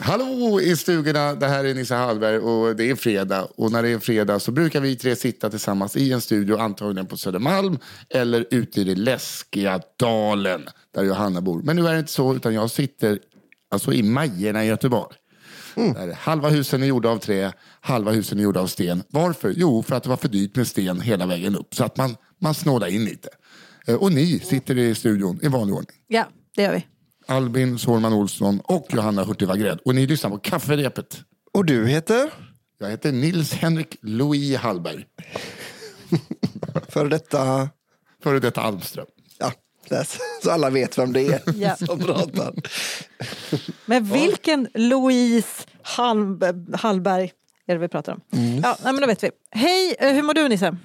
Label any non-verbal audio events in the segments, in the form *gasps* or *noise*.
Hallå i stugorna, det här är Nisse Hallberg och det är fredag. Och när det är fredag så brukar vi tre sitta tillsammans i en studio, antagligen på Södermalm eller ute i det läskiga dalen där Johanna bor. Men nu är det inte så, utan jag sitter alltså i Majerna i Göteborg. Där halva husen är gjorda av trä, halva husen är gjorda av sten. Varför? Jo, för att det var för dyrt med sten hela vägen upp. Så att man, man snålar in lite. Eh, Och ni sitter i studion i vanlig ordning. Ja, det gör vi. Albin Sårman Olsson och Johanna Hurtig Wagrell. Och ni lyssnar på Kafferepet. Och du heter? Jag heter Nils Henrik Louis Hallberg. *laughs* Före detta... Före detta Almström. Ja, så alla vet vem det är *laughs* Ja. som pratar. Men vilken Louise Hall- Hallberg är det vi pratar om? Ja, nej, men då vet vi. Hej, eh, hur mår du Nisse?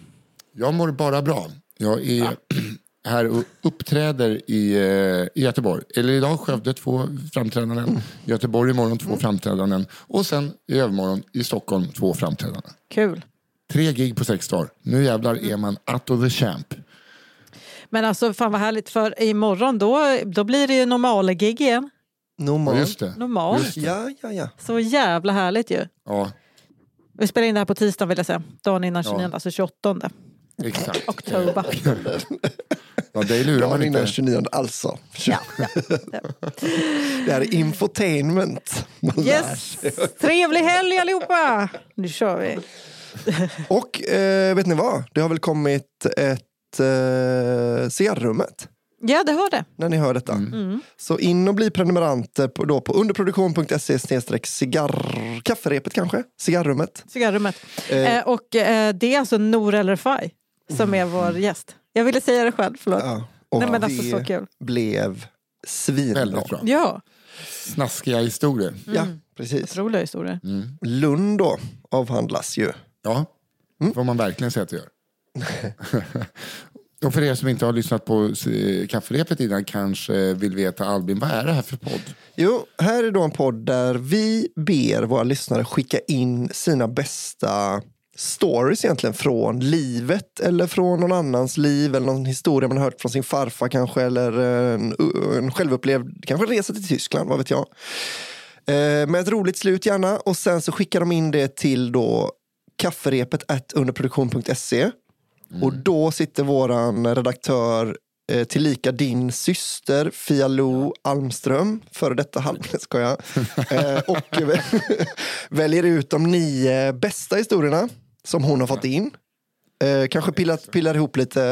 Jag mår bara bra. Jag är *clears throat* här och uppträder i, eh, i Göteborg. Eller idag Skövde, två framträdanden. Göteborg imorgon, två framträdanden. Och sen i övermorgon i Stockholm, två framträdanden. Kul. Tre gig på sex dagar. Nu jävlar är man out of the champ. Men alltså fan vad härligt för imorgon då, då blir det ju normalgig igen. Ja, Normalt. just det. Normalt. Just det. Ja, ja, ja. Så jävla härligt ju. Ja, Vi spelar in det här på tisdag vill jag säga. Dagen innan 29, Ja. alltså 28 exakt. oktober. *laughs* Ja, dig lurar man innan inte. 29, alltså. Ja, ja. *laughs* Det här är infotainment. Man Yes! Trevlig helg allihopa! Nu kör vi. Och eh, vet ni vad? Det har väl kommit ett eh, cigarrummet Ja, det har det. när ni hör detta. Mm. Så in och bli prenumeranter på, då på underproduktion.se cigarr... Kafferepet kanske? Cigarrummet. Cigarrummet. Eh. Eh, och eh, det är alltså Nour El Refai som är vår gäst. Jag ville säga det själv, förlåt. Ja. Och Nej, men alltså, det så kul. blev svinbra. Väldigt bra. Ja, Snaskiga historier. Ja, precis. otroliga historier. Lund då avhandlas ju. Ja, det får man verkligen säga att det gör. *laughs* Och för er som inte har lyssnat på eh, kafferepet innan kanske vill veta Albin, vad är det här för podd? Jo, här är då en podd där vi ber våra lyssnare skicka in sina bästa stories egentligen från livet eller från någon annans liv eller någon historia man har hört från sin farfar kanske eller en, en självupplevd, kanske en resa till Tyskland, vad vet jag. Eh, med ett roligt slut gärna och sen så skickar de in det till då kafferepet underproduktion.se underproduktion.se och då sitter våran redaktör eh, tillika din syster Fia Lo Almström, före detta halv, *laughs* ska jag, eh, och *laughs* väljer ut de nio bästa historierna som hon har fått in. Eh, kanske pillar, pillar ihop lite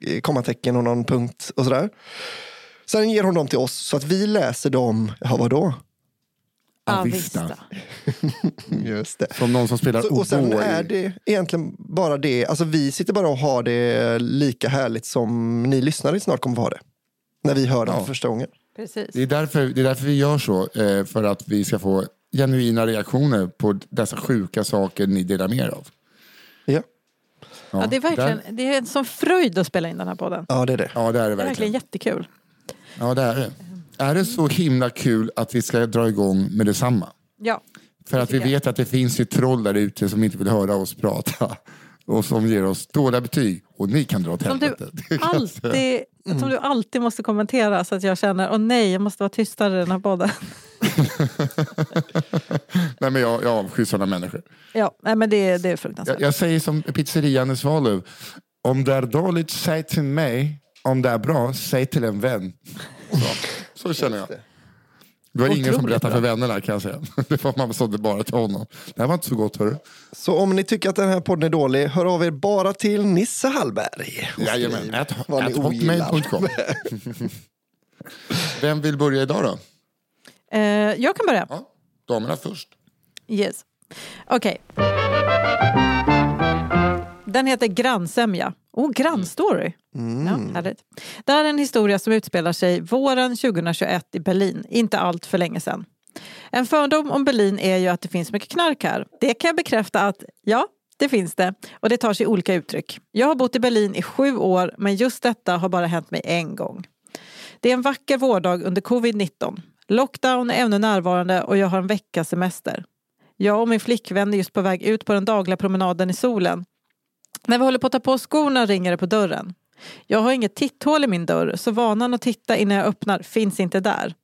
eh, kommatecken och någon punkt och sådär. Sen ger hon dem till oss så att vi läser dem, ja vadå? Avista. *laughs* Just det. Som någon som spelar Så, och sen är det egentligen bara det, alltså vi sitter bara och har det lika härligt som ni lyssnare snart kommer att ha det. När vi hör det Ja. för första gången. Precis. Det är, därför, det är därför vi gör så, eh, för att vi ska få genuina reaktioner på dessa sjuka saker ni delar med er av. Ja, Ja, det är verkligen där- det är en sån fröjd att spela in den här podden. ja det är det. Ja, det är det Det är verkligen verkligen. jättekul. Ja, det är det. Är det så himla kul att vi ska dra igång med detsamma? Ja. För att vi vet att det finns ju troll där ute som inte vill höra oss prata. *laughs* Och som ger oss dåliga betyg. Och ni kan dra åt Som helvete. *laughs* Alltid, som du alltid måste kommentera så att jag känner, åh nej, jag måste vara tystare i den här podden. *laughs* Nej, men jag, jag avskyr sådana människor. Ja, nej, men det, det är fruktansvärt. Jag, jag säger som pizzerian i Svalöv. Om det är dåligt, säg till mig. Om det är bra, säg till en vän. Så, så känner jag. Det var ingen som berättade för vännerna kan jag säga. *laughs* Det var man sådde bara till honom. Det här var inte så gott hörru. Så om ni tycker att den här podden är dålig, hör av er bara till Nisse Hallberg. Jajamän, vad ogillar. hotmail.com. *laughs* Vem vill börja idag då? Eh, jag kan börja. Ja, damerna först. Yes. Okej. Den heter Grannsämja. Oh, grannstory. Ja, härligt. Det här är en historia som utspelar sig våren 2021 i Berlin, inte allt för länge sedan. En fördom om Berlin är ju att det finns mycket knark här. Det kan jag bekräfta att ja, det finns det. Och det tar sig olika uttryck. Jag har bott i Berlin i sju år, men just detta har bara hänt mig en gång. Det är en vacker vårdag under covid-19. Lockdown är ännu närvarande och jag har en veckas semester. Jag och min flickvän är just på väg ut på den dagliga promenaden i solen. När vi håller på att ta på skorna ringer det på dörren. Jag har inget titthål i min dörr så vanan att titta innan jag öppnar finns inte där.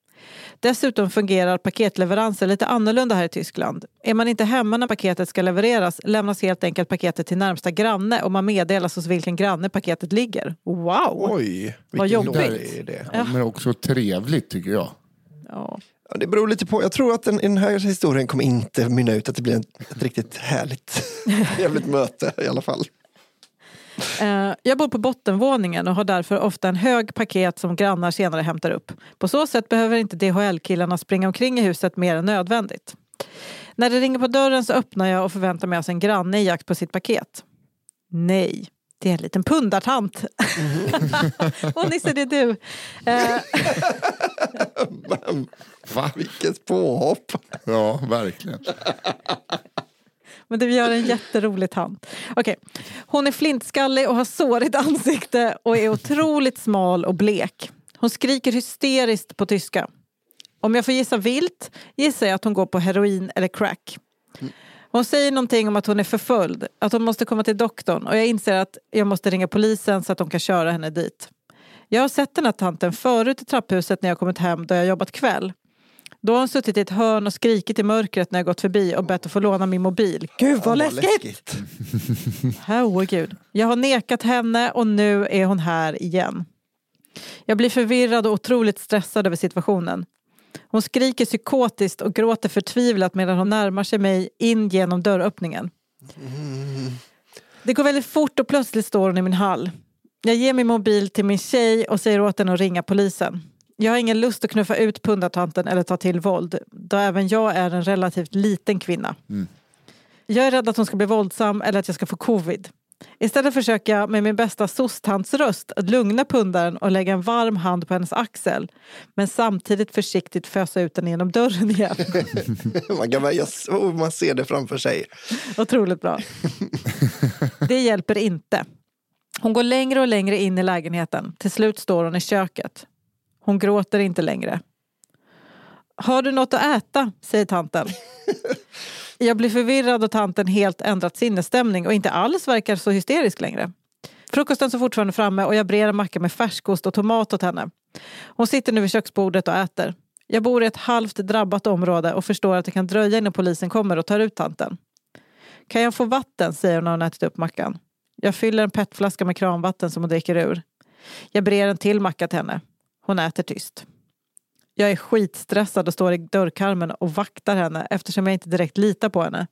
Dessutom fungerar paketleveranser lite annorlunda här i Tyskland. Är man inte hemma när paketet ska levereras lämnas helt enkelt paketet till närmsta granne och man meddelas hos vilken granne paketet ligger. Wow! Oj, Vad jobbigt. dålig idé. Ja. Men också trevligt tycker jag. Ja. Ja, det beror lite på. Jag tror att den, den här historien kommer inte mynna ut att det blir ett, ett riktigt härligt *laughs* jävligt möte i alla fall. Eh, Jag bor på bottenvåningen och har därför ofta en hög paket som grannar senare hämtar upp. På så sätt behöver inte DHL-killarna springa omkring i huset mer än nödvändigt. När det ringer på dörren så öppnar jag och förväntar mig alltså en granne i jakt på sitt paket. Nej, det är en liten pundartant. *laughs* Åh Nisse, det är du. Eh, *laughs* Va? Vilket påhopp! Ja, verkligen. Men du gör en jätterolig tant. Okay. Hon är flintskallig och har sårigt ansikte och är otroligt smal och blek. Hon skriker hysteriskt på tyska. Om jag får gissa vilt gissar jag att hon går på heroin eller crack. Hon säger någonting om att hon är förföljd, att hon måste komma till doktorn och jag inser att jag måste ringa polisen så att de kan köra henne dit. Jag har sett den här tanten förut i trapphuset när jag kommit hem då jag jobbat kväll. Då har hon suttit i ett hörn och skrikit i mörkret när jag gått förbi och bett att få låna min mobil. Gud vad läskigt! *laughs* Herregud. Jag har nekat henne och nu är hon här igen. Jag blir förvirrad och otroligt stressad över situationen. Hon skriker psykotiskt och gråter förtvivlat medan hon närmar sig mig in genom dörröppningen. Det går väldigt fort och plötsligt står hon i min hall. Jag ger min mobil till min tjej och säger åt henne att ringa polisen. Jag har ingen lust att knuffa ut pundartanten eller ta till våld då även jag är en relativt liten kvinna. Jag är rädd att hon ska bli våldsam eller att jag ska få covid. Istället försöker jag med min bästa sostandsröst att lugna pundaren och lägga en varm hand på hennes axel. Men samtidigt försiktigt fösa ut den genom dörren igen. *laughs* Man, kan, bara- jag, oh, man ser det framför sig. Otroligt bra. *laughs* Det hjälper inte. Hon går längre och längre in i lägenheten. Till slut står hon i köket. Hon gråter inte längre. Har du något att äta? säger tanten. *laughs* Jag blir förvirrad och tanten helt ändrat sinnesstämning och inte alls verkar så hysterisk längre. Frukosten står fortfarande framme och jag brer en macka med färskost och tomat åt henne. Hon sitter nu vid köksbordet och äter. Jag bor i ett halvt drabbat område och förstår att det kan dröja innan polisen kommer och tar ut tanten. Kan jag få vatten? säger hon när hon ätit upp mackan. Jag fyller en petflaska med kranvatten som hon dricker ur. Jag brer en till macka till henne. Hon äter tyst. Jag är skitstressad och står i dörrkarmen och vaktar henne eftersom jag inte direkt litar på henne.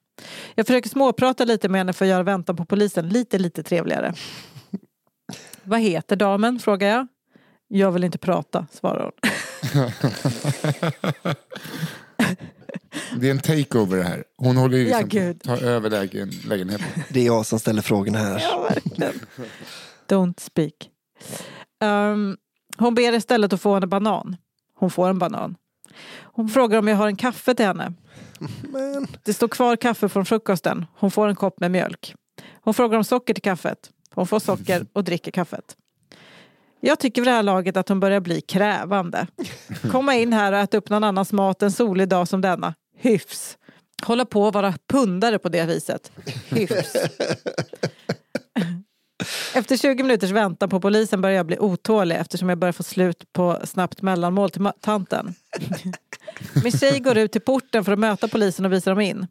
Jag försöker småprata lite med henne för att göra väntan på polisen lite, lite trevligare. *laughs* Vad heter damen? frågar jag. Jag vill inte prata, svarar hon. Det är en takeover det här. Hon håller ju Ja, liksom gud. ta över lägen, lägenheten. Det är jag som ställer frågorna här. Ja, verkligen. Don't speak. Ehm, hon ber istället att få en banan. Hon får en banan. Hon frågar om jag har en kaffe till henne. Men, Det står kvar kaffe från frukosten. Hon får en kopp med mjölk. Hon frågar om socker till kaffet. Hon får socker och dricker kaffet. Jag tycker vid det här laget att hon börjar bli krävande. Komma in här och äta upp någon annans mat en solig dag som denna. Hyfs. Hålla på att vara pundare på det viset. Hyfs. Efter 20 minuters väntan på polisen börjar jag bli otålig eftersom jag börjar få slut på snabbt mellanmål till tanten. *laughs* Min tjej går ut till porten för att möta polisen och visa dem in.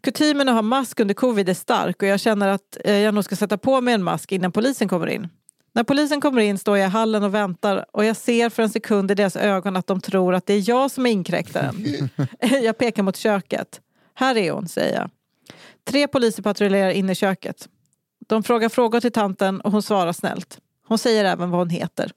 Kutymen att ha mask under covid är stark och jag känner att eh, jag nog ska sätta på mig en mask innan polisen kommer in. När polisen kommer in står jag i hallen och väntar och jag ser för en sekund i deras ögon att de tror att det är jag som är inkräktaren. *laughs* jag pekar mot köket. Här är hon, säger jag. Tre poliser patrullerar in i köket. De frågar frågor till tanten och hon svarar snällt. Hon säger även vad hon heter.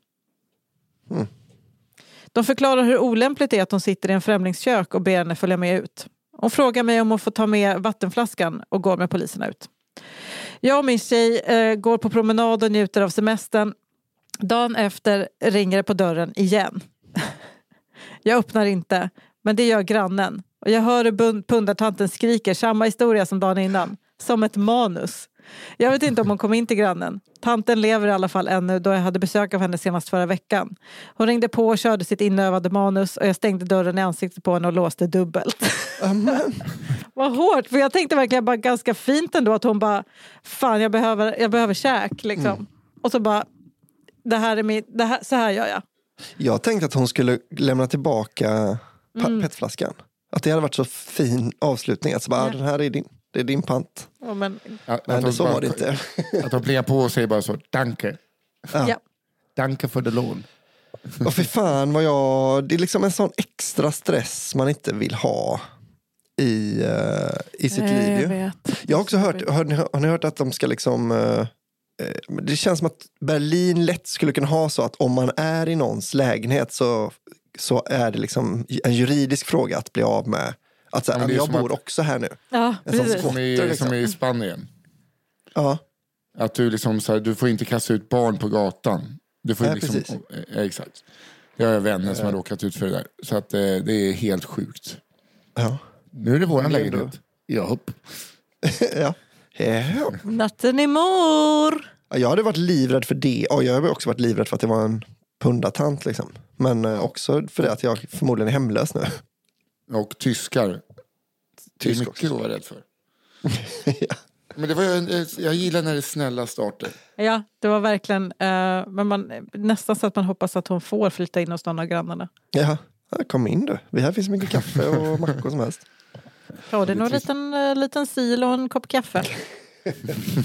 De förklarar hur olämpligt det är att hon sitter i en främlingskök och ber henne följa med ut. Hon frågar mig om hon får ta med vattenflaskan och går med poliserna ut. Jag och min tjej eh, går på promenad och njuter av semestern. Dagen efter ringer det på dörren igen. *laughs* Jag öppnar inte, men det gör grannen. Och jag hör hur pundartanten skriker samma historia som dagen innan. som ett manus. Jag vet inte om hon kom in till grannen. Tanten lever i alla fall ännu då jag hade besök av henne senast förra veckan. Hon ringde på och körde sitt inövade manus och jag stängde dörren i ansiktet på henne och låste dubbelt. Amen. *laughs* Vad hårt, för jag tänkte verkligen bara ganska fint ändå att hon bara, fan jag behöver, jag behöver käk liksom. Och så bara, det här är min, det här, så här gör jag. Jag tänkte att hon skulle lämna tillbaka pa- petflaskan. Att det hade varit så fin avslutning. Att så bara, Ja. "Ah, den här är din. Det är din pant. Ja, men, Att, Men hon så bara- var det inte. Att de plingar på och säger bara så, danke. Ja. ja. Danke för det lån. Och för fan vad jag... Det är liksom en sån extra stress man inte vill ha i, eh, i sitt Nej, liv. jag ju. vet. Jag har också hört, har ni, har ni hört att de ska liksom... eh, det känns som att Berlin lätt skulle kunna ha så att om man är i någons lägenhet så, så är det liksom en juridisk fråga att bli av med. Att så här, Ja, men jag som bor att- också här nu. Ja, precis. Som i, liksom. som i Spanien. Ja, Att du liksom så här, du får inte kasta ut barn på gatan. Du får Nej, liksom, precis. eh, exakt. Jag har vänner som har råkat ut för det där. Så att eh, det är helt sjukt. ja. Nu är det ändå- lägenhet. Japp. *laughs* ja. ja. Natten är mor. Ja, Jag hade varit livrädd för det. Och jag har också varit livrädd för att det var en pundatant. Liksom. Men eh, också för det att jag förmodligen är hemlös nu. Och tyskar. Det är Tysk mycket också. att vara rädd för. *laughs* ja. Men det var en- jag gillar när det är snälla starter. Ja, det var verkligen, eh, men man, nästan så att man hoppas att hon får flytta in hos någon av grannarna. Ja, ja, kom in du. Vi Här finns mycket kaffe och *laughs* mackor som helst. Ja, det är nog en liten, eh, liten sil och en kopp kaffe. *laughs*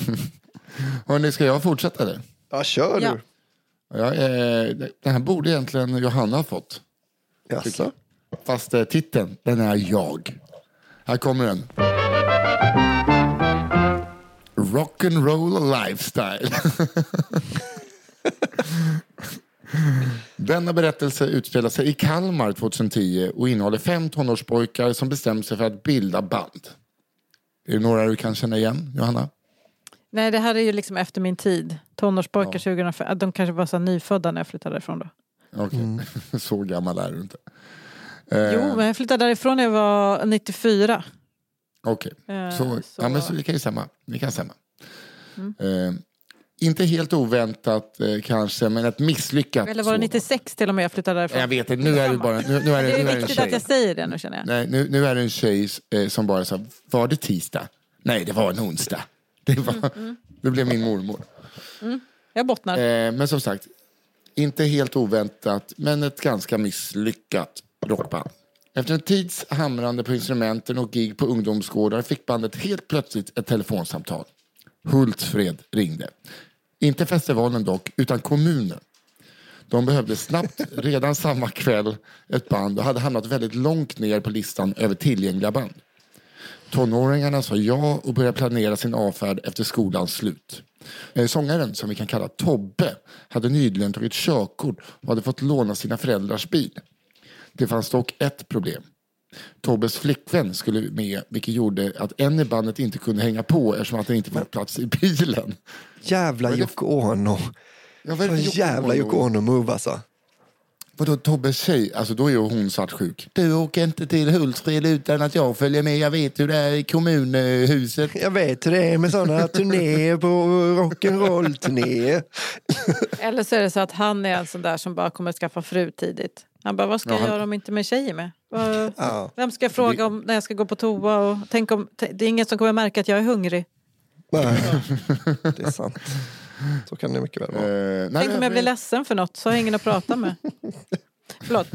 Hörrni, ska jag fortsätta eller? Ja, kör Ja. du. Ja, eh, den här borde egentligen Johanna ha fått. Jaså? Fast eh, titeln, den är jag. Här kommer den. Rock'n'roll lifestyle. *laughs* Denna berättelse utspelar sig i Kalmar 2010 och innehåller fem tonårspojkar som bestämt sig för att bilda band. Är det några du kan känna igen, Johanna? Nej, det här är ju liksom efter min tid. Tonårspojkar 2005. De kanske var så nyfödda när jag flyttade därifrån då. Okej, *laughs* så gammal är du inte. Eh, Jo, men jag flyttade därifrån när jag var 94. Okej, Eh, så, så- Ja, men så det kan ju stämma. Kan stämma. Eh, inte helt oväntat eh, kanske, men ett misslyckat Eller var det sådant. 96 till och med jag flyttade därifrån? Jag vet inte, nu är det bara nu, nu är det, Det nu är är det en viktigt att jag säger det nu känner jag. Nej, nu, nu är det en tjej eh, som bara sa, var det tisdag? Nej, det var en onsdag. *laughs* Det, var, Mm, det blev min mormor. Jag bottnar. Eh, men som sagt, inte helt oväntat, men ett ganska misslyckat rockband. Efter en tids hamrande på instrumenten och gig på ungdomsgårdar fick bandet helt plötsligt ett telefonsamtal. Hultsfred ringde. Inte festivalen dock, utan kommunen. De behövde snabbt, *laughs* redan samma kväll, ett band och hade hamnat väldigt långt ner på listan över tillgängliga band. Tonåringarna sa ja och började planera sin avfärd efter skolans slut. Eh, Sångaren, som vi kan kalla Tobbe, hade nyligen tagit körkort och hade fått låna sina föräldrars bil. Det fanns dock ett problem. Tobbes flickvän skulle med, vilket gjorde att en i bandet inte kunde hänga på eftersom att den inte fått plats i bilen. Jävla Yoko Ono. Ja, vad är det för Yoko Jävla? Yoko Ono-move alltså. Vadå Tobbes tjej? Alltså då är ju hon svartsjuk. Du åker inte till Hultsfred utan att jag följer med. Jag vet hur det är i kommunhuset. Jag vet hur det är med sådana *laughs* turnéer på rock'n'roll-turnéer. Eller så är det så att han är en sån där som bara kommer att skaffa fru tidigt. Han bara, vad ska Ja, jag han- göra om inte med tjejer med? *laughs* Ja. Vem ska jag fråga om när jag ska gå på toa? Och tänk om, det är ingen som kommer märka att jag är hungrig. Nej, det är sant. Så kan det mycket väl vara. Eh, nej, Tänk om jag blir ledsen för något så har jag ingen att prata med. *laughs* Förlåt.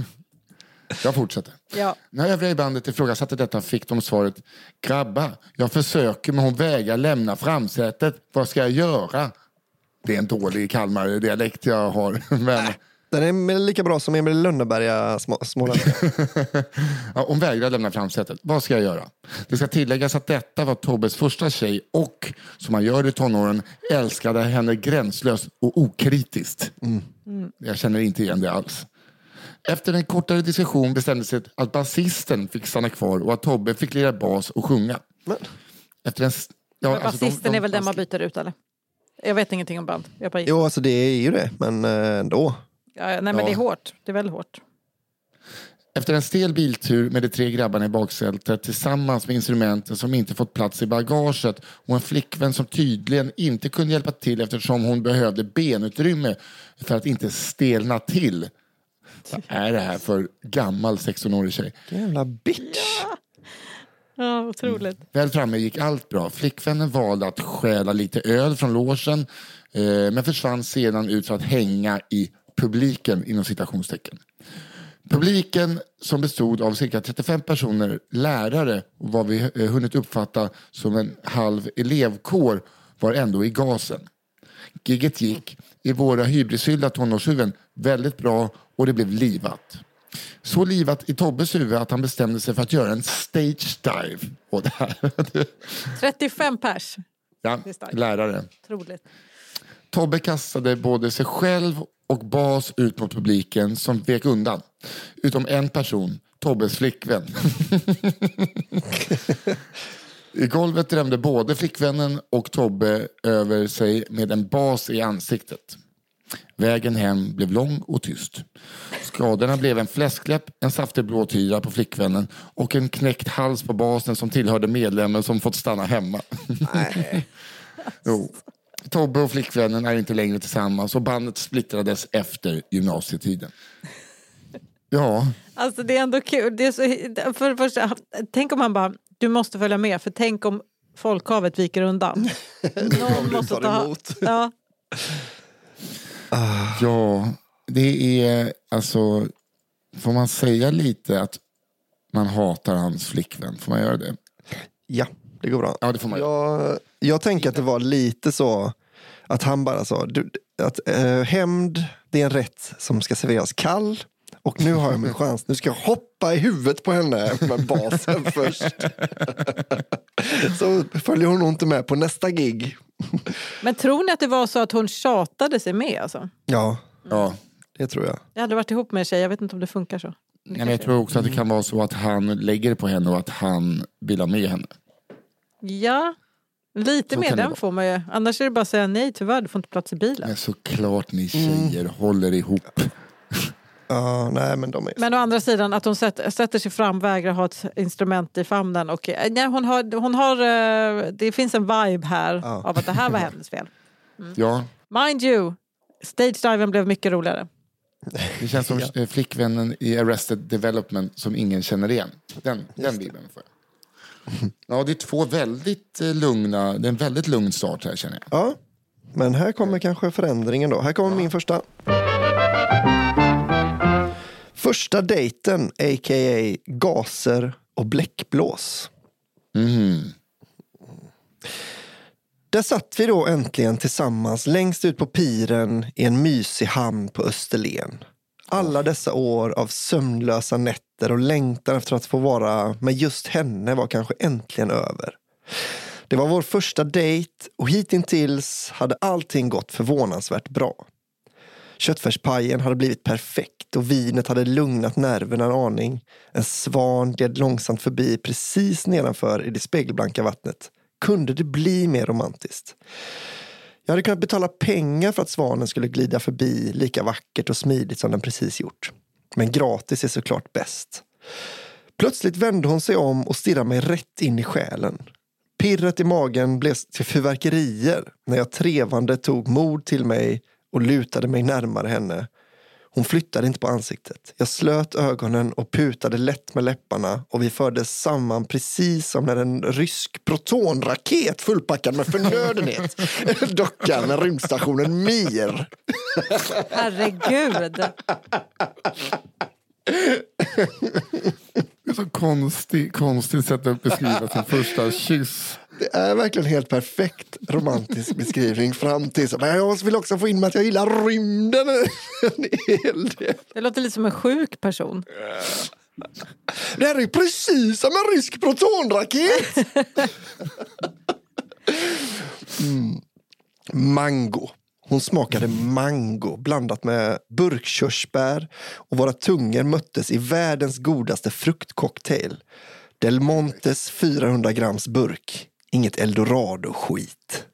Jag fortsätter. Ja. När övriga i bandet ifrågasatte detta fick de svaret Grabbar, jag försöker men hon vägrar lämna framsätet. Vad ska jag göra? Det är en dålig Kalmar-dialekt jag har. *laughs* Men Den är lika bra som Emil Lönneberga små, småländska. *laughs* ja, hon vägrar lämna framsätet. Vad ska jag göra? Det ska tilläggas att detta var Tobbes första tjej och, som han gör i tonåren, älskade henne gränslöst och okritiskt. Jag känner inte igen det alls. Efter en kortare diskussion bestämdes det att basisten fick stanna kvar och att Tobbe fick lira bas och sjunga. Men, Efter en, ja, Men alltså de- basisten de- är väl den man byter ut eller? Jag vet ingenting om band. Jag bara, jo, alltså det är ju det, men eh, ändå. Ja, nej men det är hårt. Det är väldigt hårt. Efter en stel biltur med de tre grabbarna i baksätet tillsammans med instrumenten som inte fått plats i bagaget och en flickvän som tydligen inte kunde hjälpa till eftersom hon behövde benutrymme för att inte stelna till. Vad är det här för gammal 16-årig tjej? Jävla bitch. Ja, otroligt. Väl framme gick allt bra. Flickvännen valde att stjäla lite öl från logen eh, men försvann sedan ut för att hänga i publiken inom citationstecken. Publiken som bestod av cirka 35 personer, lärare och vad vi eh, hunnit uppfatta som en halv elevkår var ändå i gasen. Gigget gick i våra hybrisfyllda tonårshuvuden väldigt bra och det blev livat. Så livat i Tobbes huvud att han bestämde sig för att göra en stage dive. Och det här, *laughs* 35 pers. ja, lärare. Otroligt. Tobbe kastade både sig själv och bas ut mot publiken som vek undan. Utom en person, Tobbes flickvän. *laughs* I golvet drämde både flickvännen och Tobbe över sig med en bas i ansiktet. Vägen hem blev lång och tyst. Skadorna blev en fläskläpp, en saftig blåtyra på flickvännen och en knäckt hals på basen som tillhörde medlemmen som fått stanna hemma. *laughs* Jo. Tobbe och flickvännen är inte längre tillsammans och bandet splittrades efter gymnasietiden. *laughs* Ja, Alltså det är ändå kul. Det är så, för det första, tänk om han bara, du måste följa med för tänk om folkhavet viker undan. *laughs* Någon måste ta... emot. *laughs* Ja. ja, det är alltså, får man säga lite att man hatar hans flickvän? Får man göra det? Ja, det går bra. Ja, det får man. Jag, jag tänker att det var lite så att han bara sa du, att eh, hämnd, det är en rätt som ska serveras kall. Och nu har jag min *laughs* chans. Nu ska jag hoppa i huvudet på henne med basen *laughs* först. så följer hon nog inte med på nästa gig. Men tror ni att det var så att hon tjatade sig med? Alltså? Ja, Ja. det tror jag. Jag hade varit ihop med en tjej, jag vet inte om det funkar så. Det Nej, men jag tror också att det kan vara så att han lägger på henne och att han vill ha med henne. Ja, lite Så mer den får man ju. Annars är det bara att säga nej tyvärr, du får inte plats i bilen. Men såklart ni tjejer håller ihop. Ja, nej, men de är... Men å andra sidan att hon sätter, sätter sig fram, vägrar ha ett instrument i famnen. Och, eh, nej, hon har, hon har, eh, det finns en vibe här Ja. av att det här var *laughs* hennes fel. Ja, Mind you, stage-diven blev mycket roligare. det känns som *laughs* Ja. flickvännen i Arrested Development som ingen känner igen. Den, den bilden får jag. Ja, det är två väldigt eh, lugna, det är en väldigt lugn start här känner jag. Ja, men här kommer kanske förändringen då. Här kommer min första. Första dejten, a.k.a. gaser och bläckblås. Mhm. Där satt vi då äntligen tillsammans längst ut på piren i en mysig hamn på Österlen. Alla dessa år av sömnlösa nätter och längtan efter att få vara med just henne var kanske äntligen över. Det var vår första dejt och hittills hade allting gått förvånansvärt bra. Köttfärspajen hade blivit perfekt och vinet hade lugnat nerverna en aning. En svan gled långsamt förbi precis nedanför i det spegelblanka vattnet. Kunde det bli mer romantiskt? Jag hade kunnat betala pengar för att svanen skulle glida förbi lika vackert och smidigt som den precis gjort. Men gratis är såklart bäst. Plötsligt vände hon sig om och stirrade mig rätt in i själen. Pirret i magen blev till fyrverkerier när jag trevande tog mod till mig och lutade mig närmare henne. Hon flyttade inte på ansiktet. Jag slöt ögonen och putade lätt med läpparna och vi fördes samman precis som när en rysk protonraket fullpackad med förnödenhet *laughs* dockar med rymdstationen Mir. Herregud. Det är så konstigt, konstigt sätt att beskriva sin första kyss. Det är verkligen helt perfekt romantisk beskrivning fram till. Men jag vill också få in att jag gillar rymden *laughs* en hel del. Det låter lite som en sjuk person. Det här är precis som en rysk protonraket. Mm. Mango. Hon smakade mango blandat med burkkörsbär och våra tungor möttes i världens godaste fruktcocktail. Del Montes 400 grams burk. Inget eldorado-skit.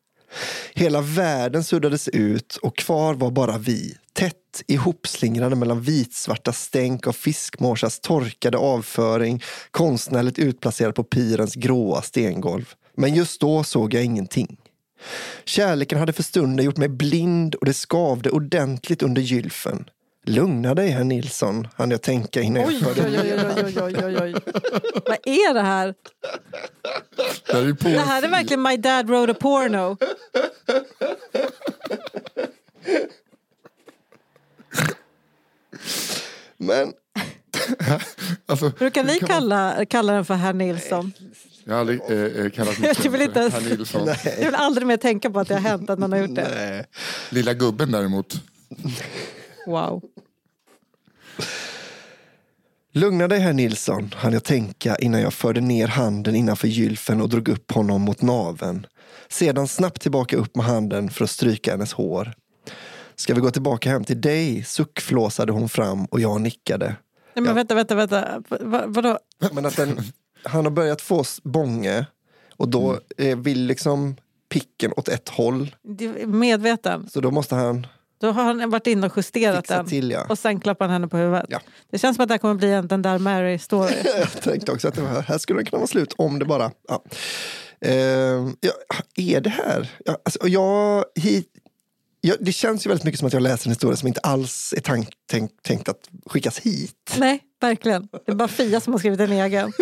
Hela världen suddades ut och kvar var bara vi, tätt ihopslingrade mellan vitsvarta stänk av fiskmåsars torkade avföring konstnärligt utplacerad på pirens gråa stengolv. Men just då såg jag ingenting. Kärleken hade för stunden gjort mig blind och det skavde ordentligt under gylfen. Lugna dig, herr Nilsson, hann jag tänka innan jag Oj, förde oj, oj, oj, oj, oj. Vad är det här? Det här är. Det här är verkligen My Dad Wrote a Porno. Men *laughs* Alltså, Brukar ni kalla, kalla den för herr Nilsson? jag har aldrig eh, eh, kallat mig Jag vill inte ens- herr Nilsson. Jag vill aldrig mer tänka på att det har hänt att någon har gjort det. nej. Lilla gubben däremot. Wow. Lugna dig, herr Nilsson, hann jag tänka innan jag förde ner handen innanför gylfen och drog upp honom mot naven. Sedan snabbt tillbaka upp med handen för att stryka hennes hår. Ska vi gå tillbaka hem till dig? suckflåsade hon fram och jag nickade. Nej, men Ja. vänta, vänta, vänta. Va, vadå? Men att den, han har börjat få bånge och då eh, vill liksom picken åt ett håll. Medveten. Så då måste han Då har han varit inne och justerat fixa den. till. Ja. Och sen klappar han henne på huvudet. Ja. Det känns som att det här kommer bli en den där Mary-story. *laughs* Jag tänkte också att det var, här skulle det kunna vara slut om det bara... Ja. Eh, ja, är det här? Ja, alltså, jag, hit, ja, det känns ju väldigt mycket som att jag läser en historia som inte alls är tank, tänk, tänkt att skickas hit. Nej, verkligen. Det är bara Fia som har skrivit en egen. *laughs*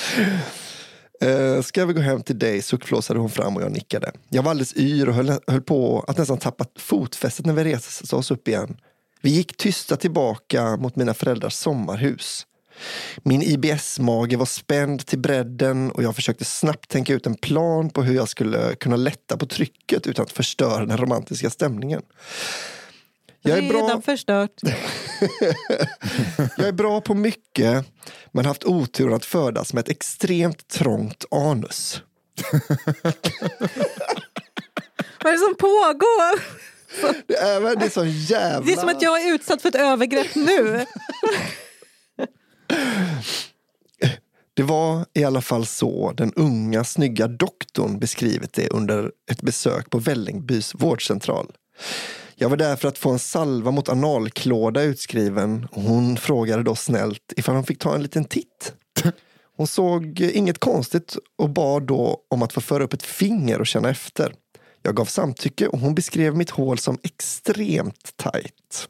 *laughs* Eh, ska vi gå hem till dig? suckflåsade hon fram och jag nickade. Jag var alldeles yr och höll, höll på att nästan tappa fotfästet när vi reste oss upp igen. Vi gick tysta tillbaka mot mina föräldrars sommarhus. Min IBS-mage var spänd till bredden och jag försökte snabbt tänka ut en plan på hur jag skulle kunna lätta på trycket utan att förstöra den romantiska stämningen. Jag är, Redan bra, förstört. *laughs* jag är bra på mycket men haft oturen att födas med ett extremt trångt anus. Vad är det som pågår? Det är väl det är så jävla... Det är som att jag är utsatt för ett övergrepp nu. Det var i alla fall så den unga snygga doktorn beskrivit det under ett besök på Vällingbys vårdcentral. Jag var där för att få en salva mot analklåda utskriven och hon frågade då snällt ifall hon fick ta en liten titt. *laughs* Hon såg inget konstigt och bad då om att få föra upp ett finger och känna efter. Jag gav samtycke och hon beskrev mitt hål som extremt tajt.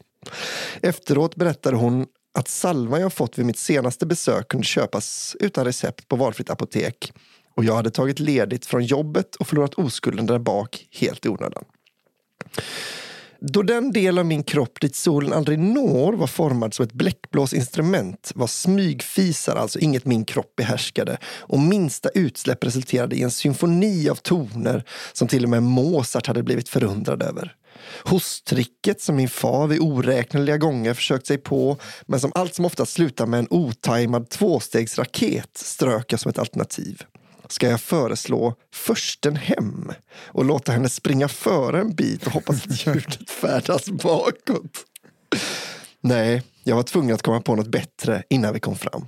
Efteråt berättade hon att salvan jag fått vid mitt senaste besök kunde köpas utan recept på valfritt apotek och jag hade tagit ledigt från jobbet och förlorat oskulden där bak helt i onödan. Då den del av min kropp dit solen aldrig når var formad som ett bläckblåsinstrument var smygfisar alltså inget min kropp behärskade och minsta utsläpp resulterade i en symfoni av toner som till och med Mozart hade blivit förundrad över. Hosttricket som min far vid oräkneliga gånger försökt sig på men som allt som oftast slutar med en otajmad tvåstegsraket strök jag som ett alternativ. Ska jag föreslå försten hem och låta henne springa före en bit och hoppas att ljudet *laughs* färdas bakåt? Nej, jag var tvungen att komma på något bättre innan vi kom fram.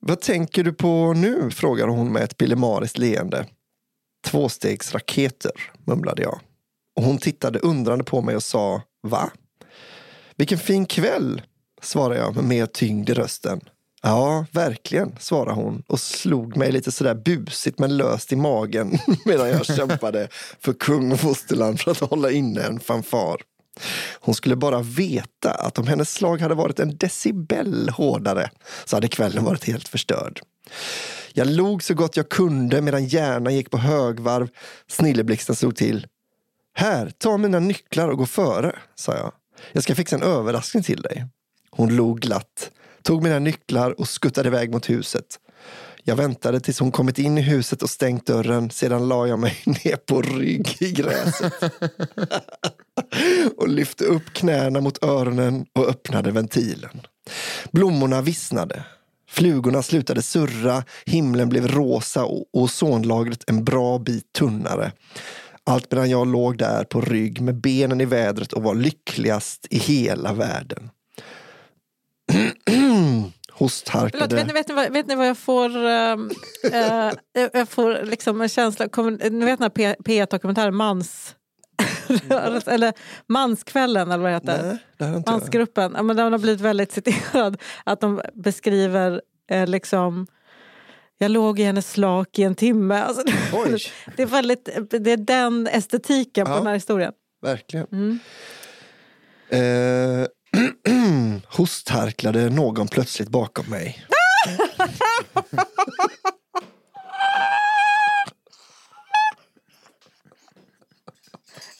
Vad tänker du på nu? frågade hon med ett pillemariskt leende. Tvåstegsraketer, mumlade jag. Och hon tittade undrande på mig och sa, va? Vilken fin kväll, svarade jag med mer tyngd i rösten. Ja, verkligen, svarade hon och slog mig lite sådär busigt men löst i magen *laughs* medan jag kämpade för kung och fosterland för att hålla inne en fanfar. Hon skulle bara veta att om hennes slag hade varit en decibel hårdare så hade kvällen varit helt förstörd. Jag log så gott jag kunde medan hjärnan gick på högvarv. Snilleblixten slog till. Här, ta mina nycklar och gå före, sa jag. Jag ska fixa en överraskning till dig. Hon log glatt, tog mina nycklar och skuttade iväg mot huset. Jag väntade tills hon kommit in i huset och stängt dörren. Sedan la jag mig *laughs* ner på rygg i gräset. *laughs* och lyfte upp knäna mot öronen och öppnade ventilen. Blommorna vissnade. Flugorna slutade surra, himlen blev rosa och ozonlagret en bra bit tunnare. Allt medan jag låg där på rygg med benen i vädret och var lyckligast i hela världen. Förlåt, Hostharkade. vet, ni, vet, ni vad, vet ni vad jag får? *laughs* eh, jag får liksom en känsla. Kommer, ni vet den här P- P1-dokumentären Mans, *laughs* eller Manskvällen eller vad det heter. Nej, det. Mansgruppen. Ja, men den har blivit väldigt citerad. Att de beskriver eh, liksom jag låg i hennes slak i en timme. Alltså, det, är väldigt, det är den estetiken på Ja. den här historien. Verkligen. Mm. Eh, *clears throat* hostharklade någon plötsligt bakom mig.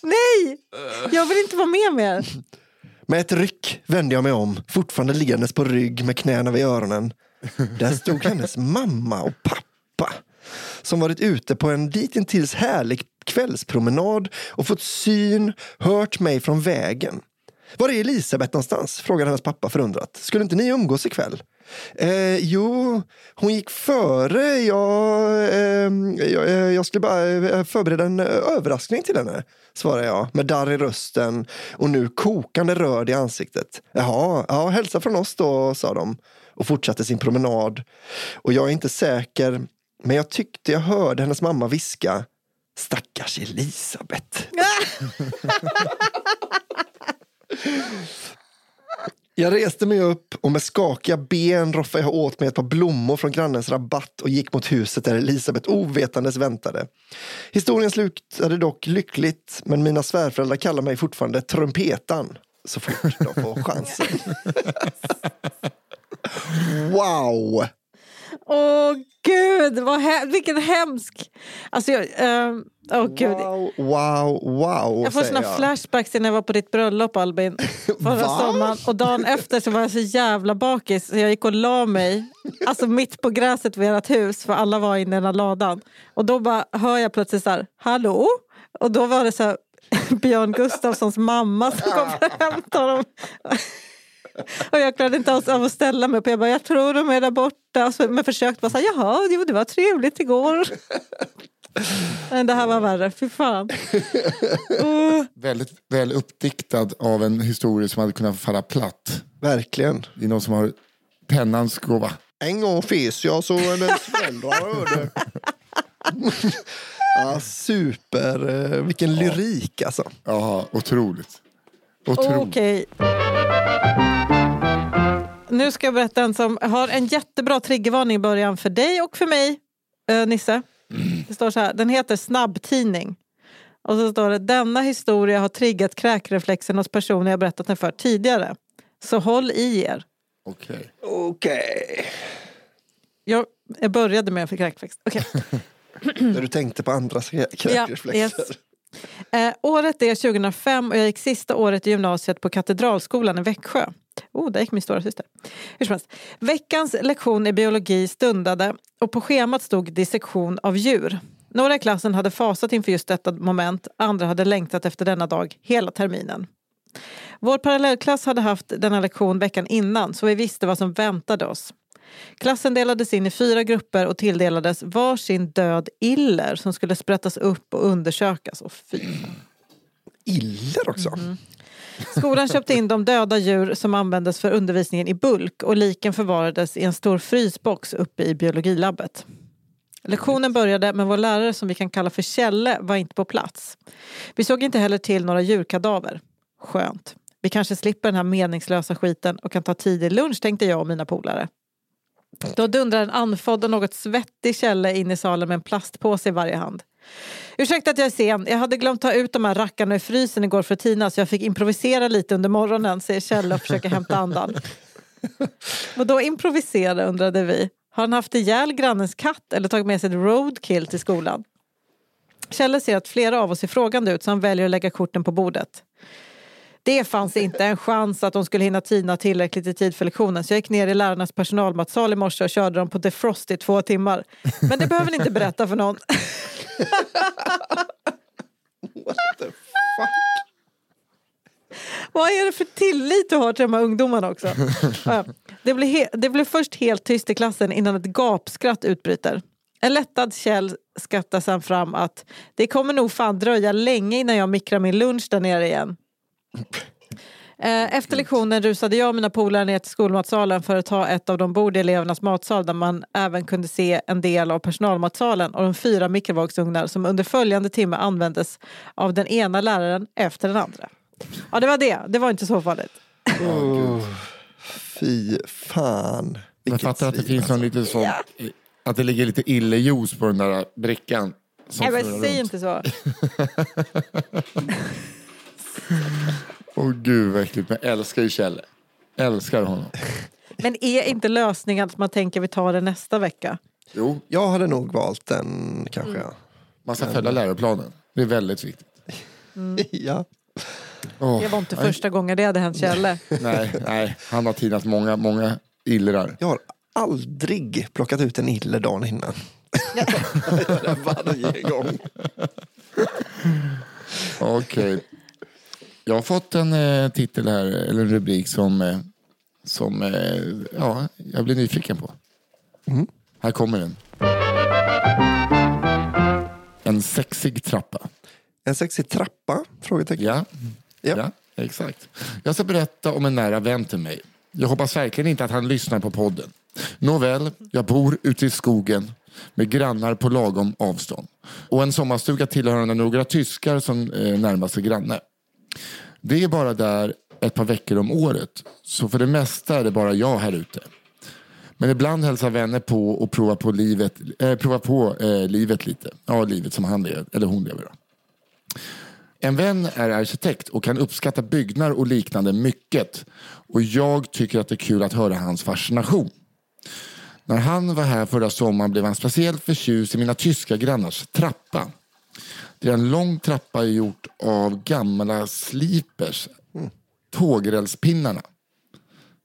Nej! Jag vill inte vara med mer. Med ett ryck vände jag mig om, fortfarande liggandes på rygg med knäna vid öronen. Där stod hennes mamma och pappa som varit ute på en ditintills härlig kvällspromenad och fått syn, hört mig från vägen. Var är Elisabeth någonstans? frågade hennes pappa förundrat. Skulle inte ni umgås ikväll? Eh, jo, hon gick före. Jag, eh, jag, jag skulle bara eh, förbereda en eh, överraskning till henne, svarade jag med darr i rösten och nu kokande röd i ansiktet. Jaha, ja, hälsa från oss då, sa de och fortsatte sin promenad. Och jag är inte säker, men jag tyckte jag hörde hennes mamma viska Stackars Elisabeth. *laughs* *laughs* Jag reste mig upp och med skakiga ben roffade jag åt mig ett par blommor från grannens rabatt och gick mot huset där Elisabeth ovetandes väntade. Historien slutade dock lyckligt, men mina svärföräldrar kallar mig fortfarande trumpetan så fort de får chansen. *laughs* wow! Åh gud, vad he- vilken hemsk... Alltså, jag, ehm, åh, gud. Wow, wow, wow, Jag får såna flashbacks till när jag var på ditt bröllop Albin *laughs* förra sommaren. Och dagen efter så var jag så jävla bakis så jag gick och la mig alltså mitt på gräset vid ert hus för alla var inne i den här ladan. Och då bara hör jag plötsligt så här, hallå? Och då var det så här, *laughs* Björn Gustafssons mamma som kom för att hämta dem. *laughs* Och jag klarade inte av att ställa mig upp. Jag bara, jag tror de är där borta. Så, men försökte bara säga, jaha, jo, det var trevligt igår. *laughs* Men det här var värre, fy fan. *laughs* Uh. Väldigt väl uppdiktad av en historia som hade kunnat falla platt. Verkligen. Det är någon som har pennans gåva. En gång fes jag så hennes föräldrar hörde. ja, super. eh, Vilken lyrik alltså. Jaha, otroligt. Otroligt. Okej. Nu ska jag berätta en som har en jättebra triggervarning i början för dig och för mig, eh, Nisse. Det står så här, den heter Snabbtidning. Och så står det, denna historia har triggat kräkreflexen hos personer jag berättat den för tidigare. Så håll i er. Okej. Okej. Jag, jag började med att få kräkreflex. Okej. *laughs* När du tänkte på andras krä- kräkreflexer. yes. Eh, året är 2005 och jag gick sista året i gymnasiet på Katedralskolan i Växjö. Oh, där gick min stora syster. Hur som helst. Veckans lektion i biologi stundade och på schemat stod dissektion av djur. Några i klassen hade fasat inför just detta moment, andra hade längtat efter denna dag hela terminen. Vår parallellklass hade haft denna lektion veckan innan så vi visste vad som väntade oss. Klassen delades in i fyra grupper och tilldelades varsin död iller som skulle sprättas upp och undersökas. Och fy. Iller också. Skolan köpte in de döda djur som användes för undervisningen i bulk och liken förvarades i en stor frysbox uppe i biologilabbet. Lektionen började men vår lärare som vi kan kalla för Kjelle var inte på plats. Vi såg inte heller till några djurkadaver. Skönt. Vi kanske slipper den här meningslösa skiten och kan ta tidig lunch tänkte jag och mina polare. Då dundrar en andfådd och något svettig Kjelle in i salen med en plastpåse i varje hand. Ursäkta att jag är sen. Jag hade glömt ta ut de här rackarna ur frysen igår för Tina så jag fick improvisera lite under morgonen, säger Kjell och försöker hämta andan. Och då improvisera undrade vi. Har han haft ihjäl grannens katt eller tagit med sig ett roadkill till skolan? Kjelle ser att flera av oss är frågande ut så han väljer att lägga korten på bordet. Det fanns inte en chans att de skulle hinna tina tillräckligt i tid för lektionen så jag gick ner i lärarnas personalmatsal i morse och körde dem på defrost i två timmar. Men det behöver ni inte berätta för någon. What the fuck? Vad är det för tillit du har till de här ungdomarna också? Det he- det blir först helt tyst i klassen innan ett gapskratt utbryter. En lättad Kjell skrattar sen fram att det kommer nog fan dröja länge innan jag mikrar min lunch där nere igen. Eh, Efter lektionen rusade jag och mina polare ner till skolmatsalen för att ta ett av de bord i elevernas matsal där man även kunde se en del av personalmatsalen och de fyra mikrovågsugnar som under följande timme användes av den ena läraren efter den andra. Ja, det var det. Det var inte så farligt. Fy fan. Jag Vilket fattar att det finns någon lite sån, att det ligger lite illejuice på den där brickan. Nej, men säg inte så. *laughs* *laughs* Åh gud vad äckligt, men jag älskar ju Kjelle. Älskar honom. Men är inte lösningen att man tänker vi tar det nästa vecka? Jo, Jag hade nog valt den kanske. Mm. man ska följa läroplanen. Det är väldigt viktigt. *laughs* Ja. Åh, Det var inte nej, första gången det hade hänt Kjelle. Nej, nej, han har tinat många, många illrar. Jag har aldrig plockat ut en iller dagen innan. *laughs* Jag gör det varje gång. Okej. Jag har fått en eh, titel här, eller en rubrik som, eh, som eh, ja, jag blir nyfiken på. Här kommer den. En sexig trappa. En sexig trappa? Frågetecken. Ja, Ja. ja. exakt. Jag ska berätta om en nära vän till mig. Jag hoppas verkligen inte att han lyssnar på podden. Nåväl, jag bor ute i skogen med grannar på lagom avstånd. Och en sommarstuga tillhörande några tyskar som eh, närmaste granne. Det är bara där ett par veckor om året. Så för det mesta är det bara jag här ute. Men ibland hälsar vänner på och provar på livet, äh, provar på, äh, livet lite. Ja, livet som han lever, eller hon lever. Då. En vän är arkitekt och kan uppskatta byggnader och liknande mycket. Och jag tycker att det är kul att höra hans fascination. När han var här förra sommaren blev han speciellt förtjust i mina tyska grannars trappa. Det är en lång trappa gjort av gamla slipers, tågrälspinnarna.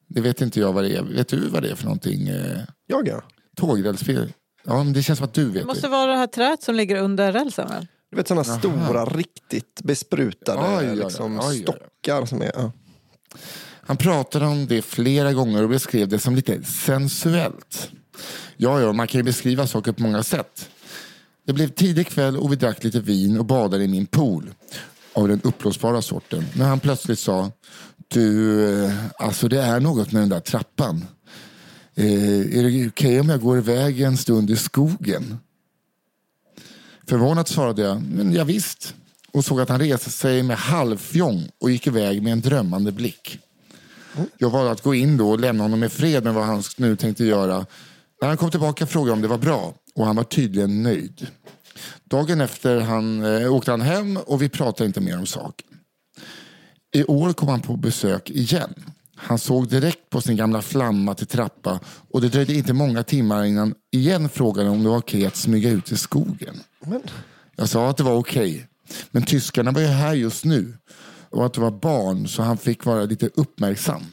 Det vet inte jag vad det är. Vet du vad det är för någonting? Eh, Jag ja. Tågrälspinnar? Ja, men det känns som att du vet Det måste det. vara det här träet som ligger under rälsen väl? Du vet sådana stora, riktigt besprutade oj, oj. liksom, oj. stockar. Som är, ja. Han pratade om det flera gånger och beskrev det som lite sensuellt. Ja, ja, man kan ju beskriva saker på många sätt. Det blev tidig kväll och vi drack lite vin och badade i min pool. Av den uppblåsbara sorten. När han plötsligt sa Du, eh, alltså det är något med den där trappan. Eh, är det okej om jag går iväg en stund i skogen? Förvånat svarade jag, men ja, visst. Och såg att han reste sig med halvfjång och gick iväg med en drömmande blick. Jag valde att gå in då och lämna honom i fred med vad han nu tänkte göra. När han kom tillbaka frågade jag om det var bra och han var tydligen nöjd. Dagen efter han, eh, åkte han hem och vi pratade inte mer om saken. I år kom han på besök igen. Han såg direkt på sin gamla flamma till trappa och det dröjde inte många timmar innan igen frågade om det var okej att smyga ut i skogen. Jag sa att det var okej. Men tyskarna var ju här just nu. Och att det var barn så han fick vara lite uppmärksam.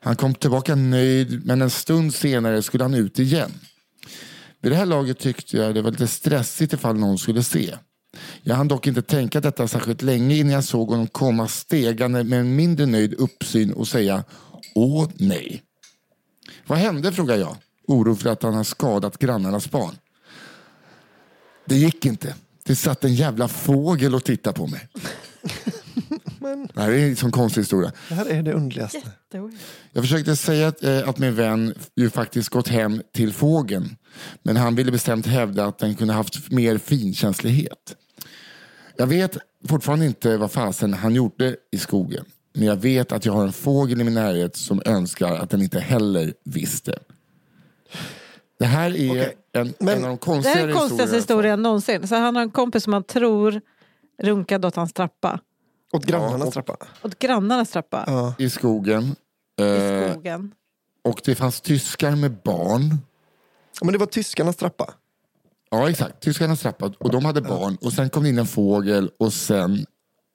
Han kom tillbaka nöjd men en stund senare skulle han ut igen. Vid det här laget tyckte jag det var lite stressigt ifall någon skulle se. Jag hann dock inte tänka detta särskilt länge innan jag såg honom komma stegande med en mindre nöjd uppsyn och säga Åh nej. Vad hände frågade jag, oro för att han har skadat grannarnas barn. Det gick inte. Det satt en jävla fågel och tittade på mig. Det här är en sån konstig historia. Det här är det underligaste. Jag försökte säga att, eh, att min vän ju faktiskt gått hem till fågeln. Men han ville bestämt hävda att den kunde haft mer finkänslighet. Jag vet fortfarande inte vad fasen han gjorde i skogen. Men jag vet att jag har en fågel i min närhet som önskar att den inte heller visste. Det här är Okej, en, men- en av de Det konstigare här är den konstigaste historierna. historien någonsin. Så han har en kompis som han tror runkade åt hans trappa. Åt grannarnas och- trappa. Åt grannarnas trappa. Ja. I skogen. I Eh, skogen. och det fanns tyskar med barn. Men det var tyskarnas trappa. Ja, exakt. Tyskarnas trappa. Och de hade barn. Och sen kom det in en fågel och sen...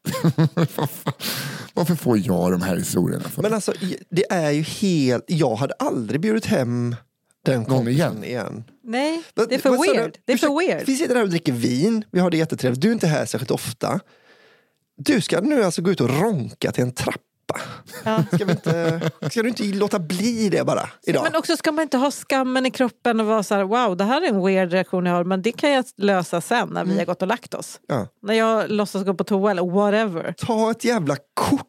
*laughs* Varför får jag de här historierna? För? Men alltså, det är ju helt... Jag hade aldrig bjudit hem den kompisen igen? igen. Nej, det är för weird. Det är för Ursäkta, weird. Vi sitter här och dricker vin, vi har det jättetrevligt. Du är inte här särskilt ofta. Du ska nu alltså gå ut och ronka till en trappa. Ja. *laughs* Ska, vi inte, ska du inte låta bli det bara idag? Men också ska man inte ha skammen i kroppen och vara så här, wow, det här är en weird reaktion jag har, men det kan jag lösa sen när vi har gått och lagt oss. Ja. När jag låtsas gå på toa eller whatever. Ta ett jävla kort.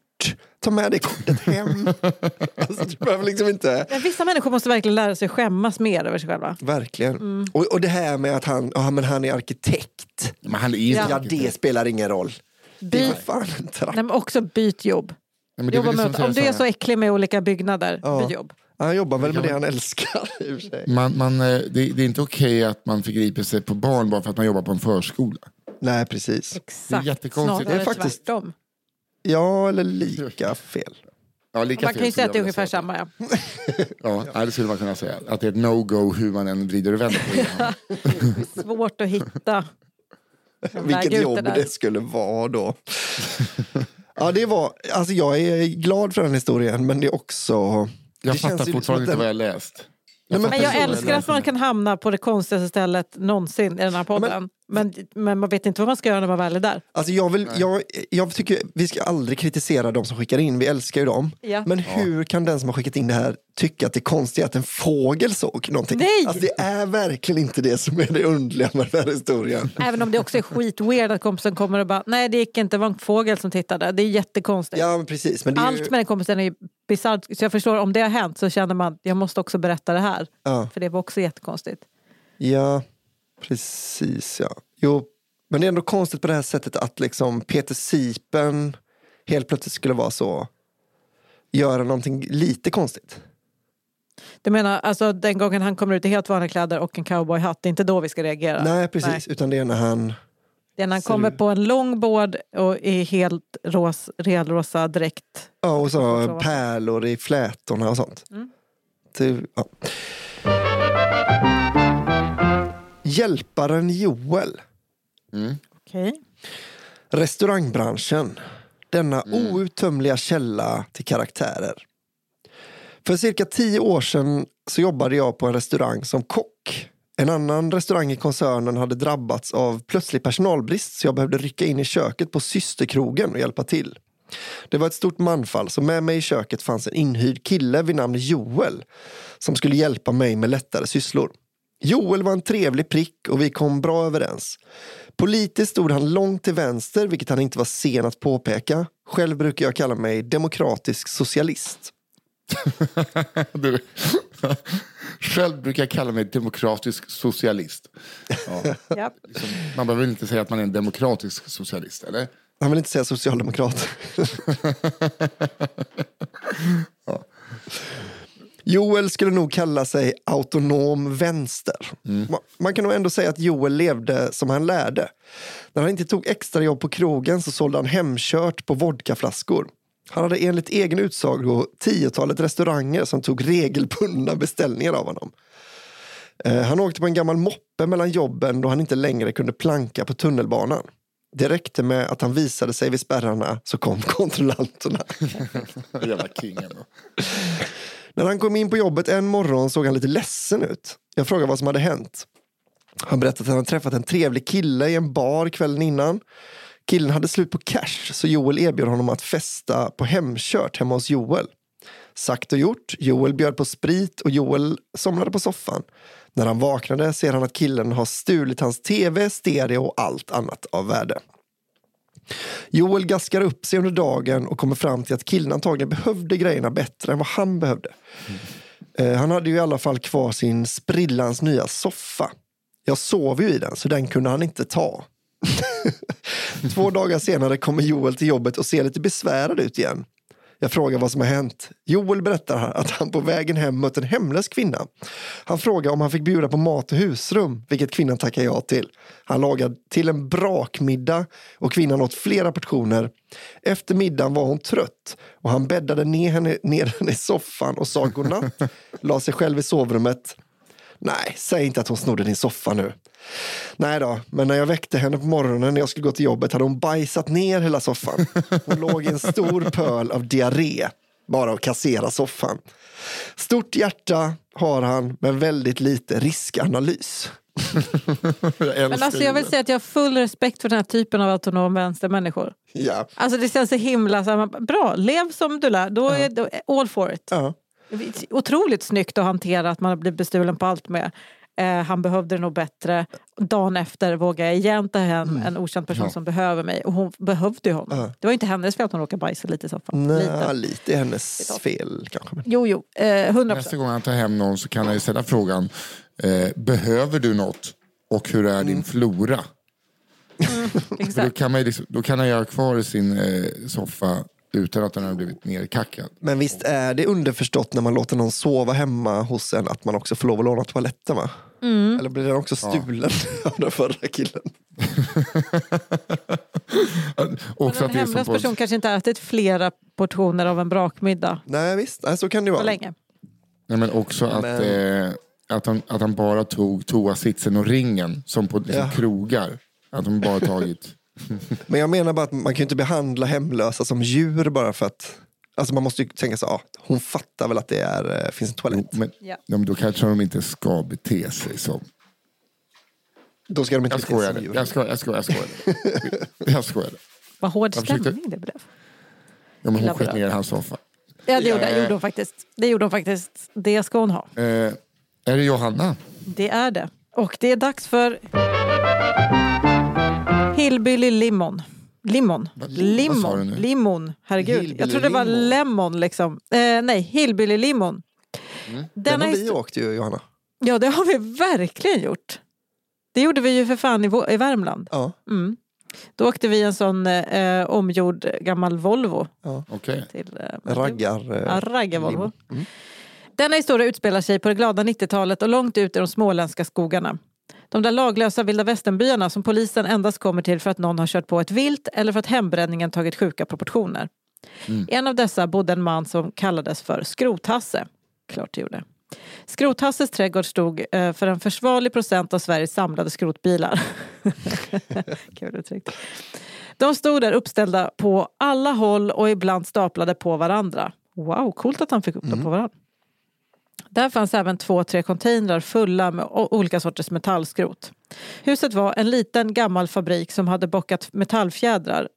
Ta med det kortet hem. *laughs* alltså, du behöver liksom inte... Men vissa människor måste verkligen lära sig skämmas mer över sig själva. Verkligen. Mm. Och, och det här med att han, ja, men han är arkitekt. Men han är Ja. Ja, det spelar ingen roll. Det är By, för fan en trapp. nej, men också byt jobb. Nej, men det är Jobba väl med, liksom om du är så äcklig med olika byggnader, Ja. byt jobb. Han jobbar väl med det han älskar i och för sig. Man, man, eh, det, det är inte okej att man förgriper sig på barn bara för att man jobbar på en förskola. Nej, precis. Exakt. jättekonstigt. Snarare Det är faktiskt- tvärtom. Ja, eller lika fel. Ja, lika Man fel kan ju säga att det är jag vilja ungefär säga. samma. Ja. Ja, *laughs* det skulle man kunna säga. Att det är ett no-go hur man än vrider och vänder på det. *laughs* Svårt att hitta Vilket jobb det skulle vara då. ja, det var, alltså jag är glad för den historien, men det är också... Jag det fattar känns ju fortfarande inte att vad den- jag läst. Nej, men jag älskar att man kan hamna på det konstigaste stället någonsin i den här podden. Men, men man vet inte vad man ska göra när man väl är där. Alltså jag, vill, jag, jag tycker vi ska aldrig kritisera de som skickar in, vi älskar ju dem. Ja. Men hur kan den som har skickat in det här tycka att det är konstigt att en fågel såg någonting? Nej! Alltså det är verkligen inte det som är det underliga med den här historien. Även om det också är skitweird att kompisen kommer och bara nej det gick inte, det var en fågel som tittade. Det är jättekonstigt. Ja, men precis. Men det är ju, Allt med den kompisen är bisarrt. Så jag förstår om det har hänt så känner man att jag måste också berätta det här. ja, För det var också jättekonstigt. ja, precis ja. Jo, men det är ändå konstigt på det här sättet att liksom Peter Sipen helt plötsligt skulle vara så, göra någonting lite konstigt. Du menar alltså den gången han kommer ut i helt vanliga kläder och en cowboyhatt, det är inte då vi ska reagera? Nej, precis. Utan det är när han... Det är när han kommer du- på en långbord och i helt ros, realrosa dräkt. Ja, och så pärlor i flätorna och sånt. Mm. Det, ja. Hjälparen Joel. Okej. Restaurangbranschen. Denna outtömliga källa till karaktärer. För cirka tio år sedan så jobbade jag på en restaurang som kock. En annan restaurang i koncernen hade drabbats av plötslig personalbrist så jag behövde rycka in i köket på systerkrogen och hjälpa till. Det var ett stort manfall så med mig i köket fanns en inhyrd kille vid namn Joel som skulle hjälpa mig med lättare sysslor. Joel var en trevlig prick och vi kom bra överens. Politiskt stod han långt till vänster, vilket han inte var sen att påpeka. Själv brukar jag kalla mig demokratisk socialist. *laughs* Du, själv brukar jag kalla mig demokratisk socialist. Ja, *laughs* liksom, man behöver väl inte säga att man är en demokratisk socialist, eller? Han vill inte säga socialdemokrat. *laughs* Joel skulle nog kalla sig autonom vänster. Ma- Man kan nog ändå säga att Joel levde som han lärde. När han inte tog extra jobb på krogen så sålde han hemkört på vodkaflaskor. Han hade enligt egen utsago tiotalet restauranger som tog regelbundna beställningar av honom. Eh, Han åkte på en gammal moppe mellan jobben då han inte längre kunde planka på tunnelbanan. Det räckte med att han visade sig vid spärrarna så kom *laughs* kontrollanterna. *laughs* Jävla king ändå. När han kom in på jobbet en morgon såg han lite ledsen ut. Jag frågade vad som hade hänt. Han berättade att han hade träffat en trevlig kille i en bar kvällen innan. Killen hade slut på cash så Joel erbjöd honom att festa på hemkört hemma hos Joel. Sagt och gjort. Joel bjöd på sprit och Joel somnade på soffan. När han vaknade ser han att killen har stulit hans tv, stereo och allt annat av värde. Joel gaskar upp sig under dagen och kommer fram till att killen antagligen behövde grejerna bättre än vad han behövde. Eh, han hade ju i alla fall kvar sin sprillans nya soffa. Jag sov ju i den, så den kunde han inte ta. *laughs* Två dagar senare kommer Joel till jobbet och ser lite besvärad ut igen. Jag frågar vad som har hänt. Joel berättar att han på vägen hem mött en hemlös kvinna. Han frågar om han fick bjuda på mat och husrum, vilket kvinnan tackar ja till. Han lagade till en brakmiddag och kvinnan åt flera portioner. Efter middagen var hon trött och han bäddade ner henne, ner henne i soffan och sa godnatt. La sig själv i sovrummet. Nej, säg inte att hon snodde din soffa nu. Nej då, men när jag väckte henne på morgonen när jag skulle gå till jobbet hade hon bajsat ner hela soffan. Hon låg i en stor pöl av diarré, bara att kassera soffan. Stort hjärta har han, men väldigt lite riskanalys. Jag *laughs* Men alltså jag vill säga att jag har full respekt för den här typen av autonom vänstermänniskor. Ja. Alltså det känns så himla så här, bra, lev som du lär, då är då, all for it. Ja. Otroligt snyggt att hantera att man har blivit bestulen på allt med. eh, han behövde det nog bättre. Dagen efter vågar jag igen ta hem Mm. en okänd person Ja. som behöver mig. Och hon behövde ju honom. Ja. Det var inte hennes fel att hon råkade bajsa lite i soffan. Nej, Lite. lite är hennes fel kanske. Men... Jo, jo, eh, 100 Nästa procent. gång han tar hem någon så kan han ju ställa frågan, eh, behöver du något? Och hur är din flora? *laughs* För då, Exakt. kan man ju liksom, då kan han göra kvar i sin eh, soffa utan att den har blivit nerkackad. Men visst är det underförstått när man låter någon sova hemma hos en att man också får lov att låna toaletten va? Mm. Eller blir den också stulen *laughs* av den förra killen? *laughs* Också En att det är som hemlös på, person kanske inte ätit flera portioner av en brakmiddag Nej visst, nej, så kan det vara. länge. nej, men också att, Men- eh, att, han, att han bara tog toasitsen och ringen som på liksom, Ja. krogar. Att de bara tagit... *laughs* Men jag menar bara att man kan ju inte behandla hemlösa som djur bara för att Alltså man måste ju tänka så, ah, hon fattar väl att det är, eh, finns en toalett. Men, Ja. ja, men då kanske de inte ska bete sig som... Då ska de inte Jag bete sig som djur. Jag skojade. Jag skojade. Jag skojade. *laughs* Jag skojade. Vad hård Jag försökte- stämning det blev. Ja, men hon berörd. ner i hans soffa. Ja, det gjorde, Eh. gjorde hon faktiskt. Det gjorde hon faktiskt. Det ska hon ha. Eh, är det Johanna? Det är det. Och det är dags för Hillbilly Limon. Limon. Limon. Limon. Herregud. Hillbilly Jag trodde det var limon. lemon liksom. Eh, nej, Hillbilly Limon. Den Denna har vi åkt ju Johanna. Ja, det har vi verkligen gjort. Det gjorde vi ju för fan i, i Värmland. Ja. Mm. Då åkte vi en sån eh, omgjord gammal Volvo. Okej. Till, eh, Raggar. eh, Ja, raggarvolvo. Mm. Denna historia utspelar sig på det glada 90-talet och långt ut i de småländska skogarna. De där laglösa vilda västernbyarna som polisen endast kommer till för att någon har kört på ett vilt eller för att hembränningen tagit sjuka proportioner. I en av dessa bodde en man som kallades för Skrothasse. Klart det gjorde. Skrothasses trädgård stod eh, för en försvarlig procent av Sveriges samlade skrotbilar. *laughs* Kul uttryckt. De stod där uppställda på alla håll och ibland staplade på varandra. Wow, coolt att han fick upp dem på varandra. Där fanns även två, tre containrar fulla med olika sorters metallskrot. Huset var en liten gammal fabrik som hade bockat metallfjädrar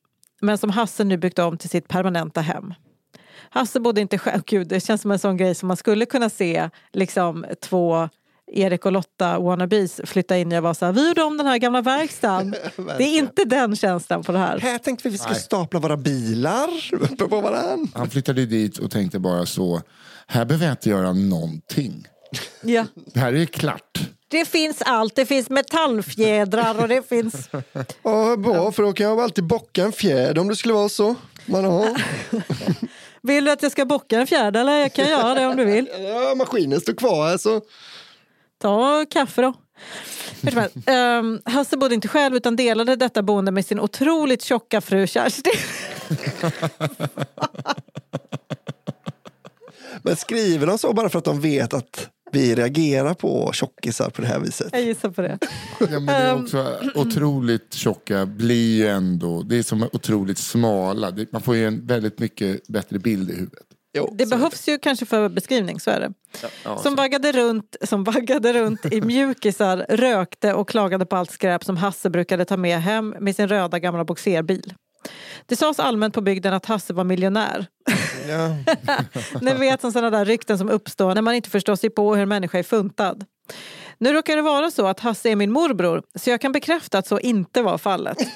men som Hasse nu byggt om till sitt permanenta hem. Hasse bodde inte själv. *laughs* Gud, det känns som en sån grej som man skulle kunna se liksom två Erik och Lotta wannabes flytta in och vara så här, vi gjorde om den här gamla verkstaden. *laughs* det är inte den känslan på det här. Här tänkte vi att vi skulle Nej. stapla våra bilar *laughs* på varandra. Han flyttade dit och tänkte bara så, här behöver jag inte göra någonting. Ja. Det här är klart. Det finns allt. Det finns metallfjädrar och det finns... Ja, bra, för då kan jag alltid bocka en fjäder om det skulle vara så. Man har. Vill du att jag ska bocka en fjäder eller jag kan göra det om du vill. Ja, maskinen står kvar här så. Ta kaffe då. Ehm, Hasse bodde inte själv utan delade detta boende med sin otroligt tjocka fru Kerstin. *laughs* Men skriver de så bara för att de vet att vi reagerar på tjockisar på det här viset? Jag gissar på det. Ja, men det är Ehm. också otroligt tjocka blir ju ändå, det är som otroligt smala. Det, man får ju en väldigt mycket bättre bild i huvudet. Jo, Det behövs ju kanske för beskrivning, så är det. Ja, Som vaggade, runt, som vaggade runt i mjukisar, rökte och klagade på allt skräp som Hasse brukade ta med hem med sin röda gamla boxerbil. Det sades allmänt på bygden att Hasse var miljonär. Ja. *laughs* Ni vet som sådana där rykten som uppstår när man inte förstår sig på hur en människa är funtad. Nu råkar det vara så att Hasse är min morbror så jag kan bekräfta att så inte var fallet. *laughs*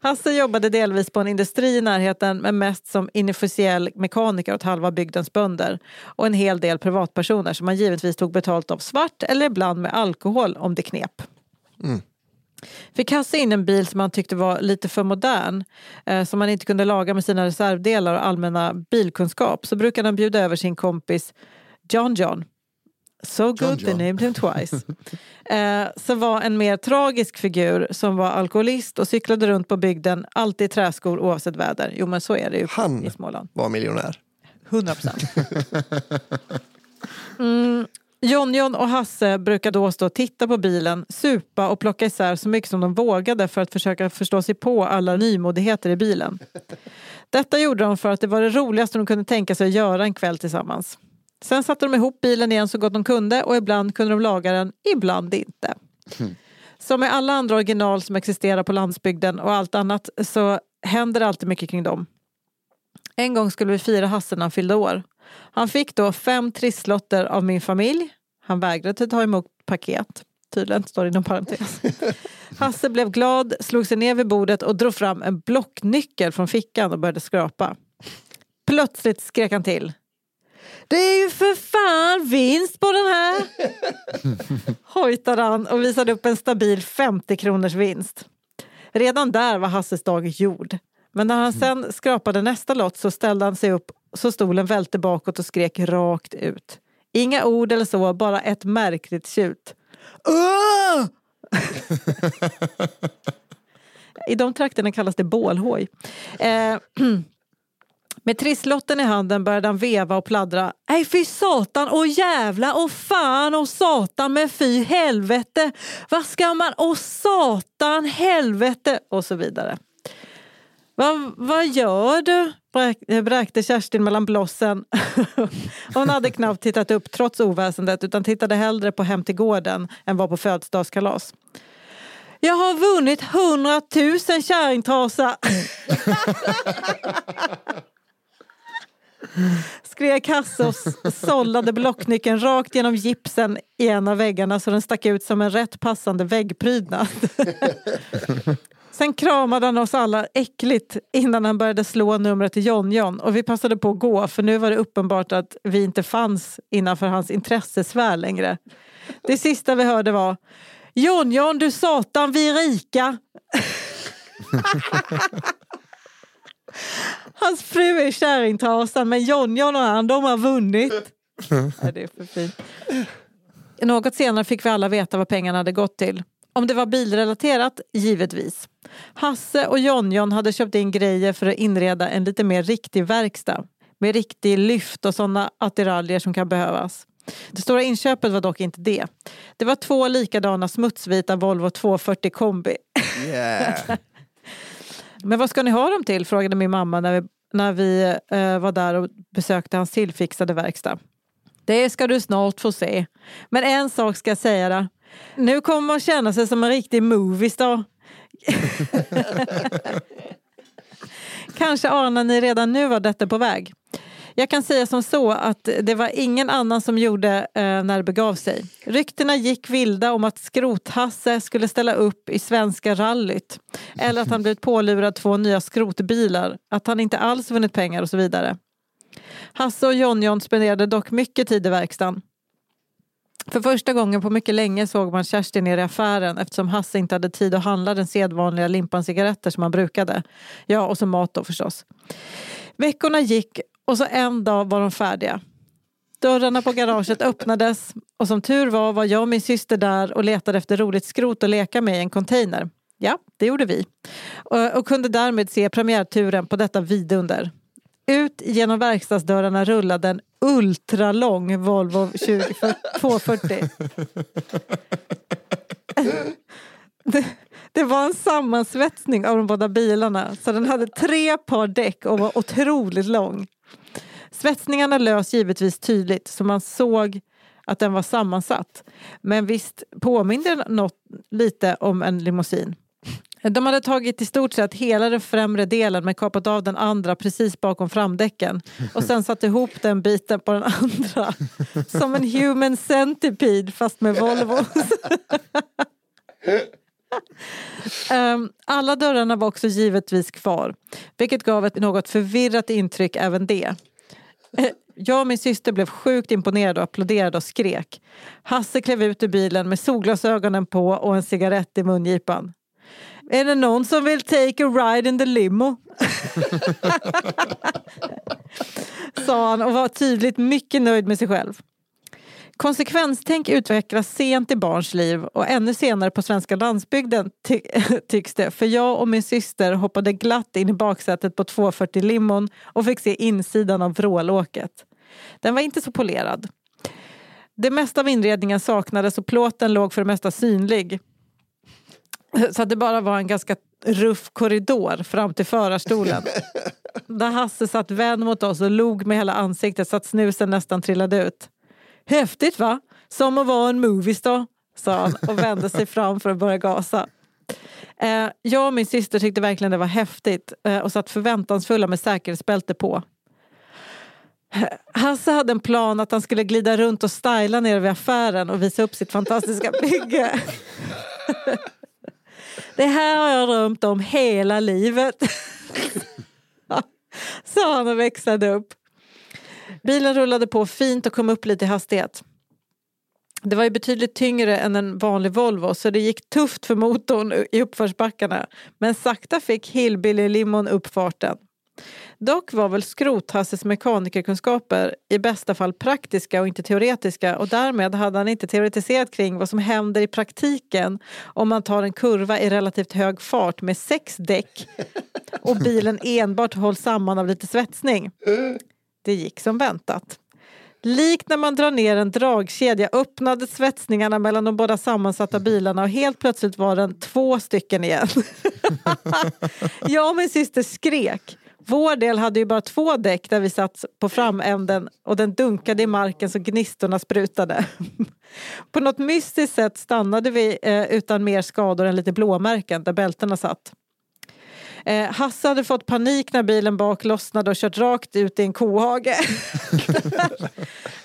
Hasse jobbade delvis på en industri i närheten men mest som inofficiell mekaniker åt halva bygdens bönder och en hel del privatpersoner som man givetvis tog betalt av svart eller ibland med alkohol om det knep. Fick Hasse in en bil som han tyckte var lite för modern eh, som han inte kunde laga med sina reservdelar och allmänna bilkunskap så brukade han bjuda över sin kompis John John. So good John they named him twice. *laughs* eh, som var en mer tragisk figur som var alkoholist och cyklade runt på bygden alltid i träskor oavsett väder. Jo men så är det ju Han. i Småland. Var miljonär. 100 procent. *laughs* Mm, John och Hasse brukade då stå och titta på bilen, supa och plocka isär så mycket som de vågade för att försöka förstå sig på alla nymodigheter i bilen. Detta gjorde de för att det var det roligaste de kunde tänka sig att göra en kväll tillsammans. Sen satte de ihop bilen igen så gott de kunde och ibland kunde de laga den, ibland inte. Som med alla andra original som existerar på landsbygden och allt annat så händer det alltid mycket kring dem. En gång skulle vi fira Hasse när han fyllde år. Han fick då fem trisslotter av min familj, Han vägrade ta emot paket. Tydligen, står det inom parentes. *laughs* Hasse blev glad, slog sig ner vid bordet och drog fram en blocknyckel från fickan och började skrapa. Plötsligt skrek han till. Det är ju för fan vinst på den här! *laughs* Hojtade han och visade upp en stabil 50 kronors vinst. Redan där var Hasses dag gjord. Men när han sen skrapade nästa lott så ställde han sig upp så stolen välte bakåt och skrek rakt ut. Inga ord eller så, bara ett märkligt tjut. Åh! *laughs* I de trakterna kallas det bålhoj. Eh, *clears throat* med trisslotten i handen började han veva och pladdra. Nej fy satan och jävla och fan och satan med fy helvete. Vad ska man och satan helvete och så vidare. Vad, vad gör du? Eh, bräkte Kerstin mellan blossen. *laughs* Hon hade knappt tittat upp trots oväsendet utan tittade hellre på Hem till gården än var på födelsedagskalas. Jag har vunnit hundratusen kärringtrasa! *laughs* Skrek Hasse och sållade blocknyckeln rakt genom gipsen i en av väggarna så den stack ut som en rätt passande väggprydnad. *laughs* Sen kramade han oss alla äckligt innan han började slå numret till John-John och vi passade på att gå för nu var det uppenbart att vi inte fanns innanför hans intressesfär längre. Det sista vi hörde var John-John du satan, vi är rika! *laughs* Hans fru är kärringtrasan men John-John och han de har vunnit. *laughs* Nej, det är för fint. Något senare fick vi alla veta vad pengarna hade gått till. Om det var bilrelaterat, givetvis. Hasse och Jonjon hade köpt in grejer för att inreda en lite mer riktig verkstad. Med riktig lyft och sådana attiraljer som kan behövas. Det stora inköpet var dock inte det. Det var två likadana smutsvita Volvo 240 kombi. Yeah. *laughs* Men vad ska ni ha dem till? frågade min mamma när vi, när vi eh, var där och besökte hans tillfixade verkstad. Det ska du snart få se. Men en sak ska jag säga dig. Nu kommer man känna sig som en riktig moviestar. *laughs* Kanske anar ni redan nu var detta på väg. Jag kan säga som så att det var ingen annan som gjorde eh, när det begav sig. Ryktena gick vilda om att Skrothasse skulle ställa upp i Svenska rallyt. Eller att han blivit pålurad två nya skrotbilar, att han inte alls vunnit pengar och så vidare. Hasse och Jonjon spenderade dock mycket tid i verkstaden. För första gången på mycket länge såg man Kerstin nere i affären eftersom Hasse inte hade tid att handla den sedvanliga limpan cigaretter som han brukade. Ja, och så mat då förstås. Veckorna gick och så en dag var de färdiga. Dörrarna på garaget öppnades och som tur var var jag och min syster där och letade efter roligt skrot att leka med i en container. Ja, det gjorde vi. Och, och kunde därmed se premiärturen på detta vidunder. Ut genom verkstadsdörrarna rullade en ultralång Volvo 240. Det, det, var en sammansvetsning av de båda bilarna så den hade tre par däck och var otroligt lång. Svetsningarna lös givetvis tydligt så man såg att den var sammansatt. Men visst påminde den något lite om en limousin. De hade tagit i stort sett hela den främre delen men kapat av den andra precis bakom framdäcken och sen satt ihop den biten på den andra. *laughs* Som en human centipede fast med Volvo. um, alla dörrarna var också givetvis kvar vilket gav ett något förvirrat intryck även det. Jag och min syster blev sjukt imponerade och applåderade och skrek. Hasse klev ut ur bilen med solglasögonen på och en cigarett i mungipan. Är det någon som vill take a ride in the limo? *laughs* Sa han och var tydligt mycket nöjd med sig själv. Konsekvenstänk utvecklas sent i barns liv och ännu senare på svenska landsbygden ty *laughs* tycks det. För jag och min syster hoppade glatt in i baksätet på 240 limon och fick se insidan av vrålåket. Den var inte så polerad. Det mesta av inredningen saknades och plåten låg för det mesta synlig. *clears throat* Så att det bara var en ganska ruff korridor fram till förarstolen. *laughs* Där Hasse satt vänd mot oss och log med hela ansiktet så att snusen nästan trillade ut. Häftigt va? Som att vara en moviestar, sa han och vände sig fram för att börja gasa. Eh, jag och min syster tyckte verkligen det var häftigt eh, och satt förväntansfulla med säkerhetsbälte på. *clears throat* Hasse hade en plan att han skulle glida runt och styla nere vid affären och visa upp sitt fantastiska bygge. *laughs* *laughs* Det här har jag drömt om hela livet. *laughs* Sa han och växlade upp. Bilen rullade på fint och kom upp lite i hastighet. Det var ju betydligt tyngre än en vanlig Volvo så det gick tufft för motorn i uppförsbackarna. Men sakta fick Hillbilly-limon upp farten. Dock var väl Skrothasses mekanikerkunskaper i bästa fall praktiska och inte teoretiska och därmed hade han inte teoretiserat kring vad som händer i praktiken om man tar en kurva i relativt hög fart med sex däck och bilen enbart hålls samman av lite svetsning. Det gick som väntat. Likt när man drar ner en dragkedja öppnade svetsningarna mellan de båda sammansatta bilarna och helt plötsligt var den två stycken igen. *laughs* Jag och min syster skrek. Vår del hade ju bara två däck där vi satt på framänden och den dunkade i marken så gnistorna sprutade. *laughs* På något mystiskt sätt stannade vi eh, utan mer skador än lite blåmärken där bältena satt. Eh, Hasse hade fått panik när bilen bak lossnade och kört rakt ut i en kohage. *laughs*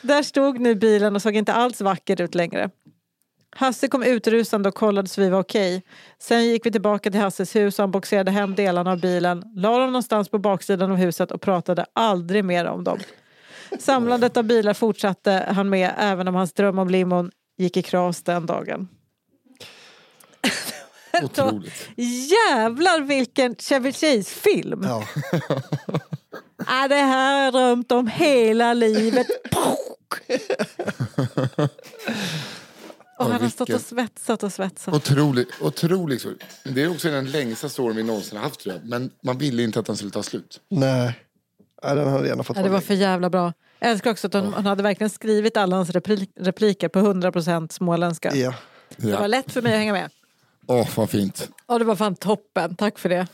Där stod nu bilen och såg inte alls vacker ut längre. Hasse kom utrusande och kollade så vi var okej. Sen gick vi tillbaka till Hasses hus och han boxerade hem delarna av bilen, la dem någonstans på baksidan av huset och pratade aldrig mer om dem. Samlandet av bilar fortsatte han med även om hans dröm om limon gick i kras den dagen. *laughs* Otroligt. Jävlar vilken Chevy Chase-film! Ja. *laughs* Ah, det här har jag drömt om hela livet. *laughs* Och han har stått och svetsat och svetsat. Otroligt. Otroligt. Det är också den längsta storyn vi någonsin har haft tror jag. Men man ville inte att den skulle ta slut. Nej. Nej, den hade gärna fått Ja, det var för jävla bra. Jag älskar också att hon, hon hade verkligen skrivit alla hans replik, repliker på 100% småländska. Ja. Det var Ja. lätt för mig att hänga med. Åh, vad fint. Och det var fan toppen, tack för det.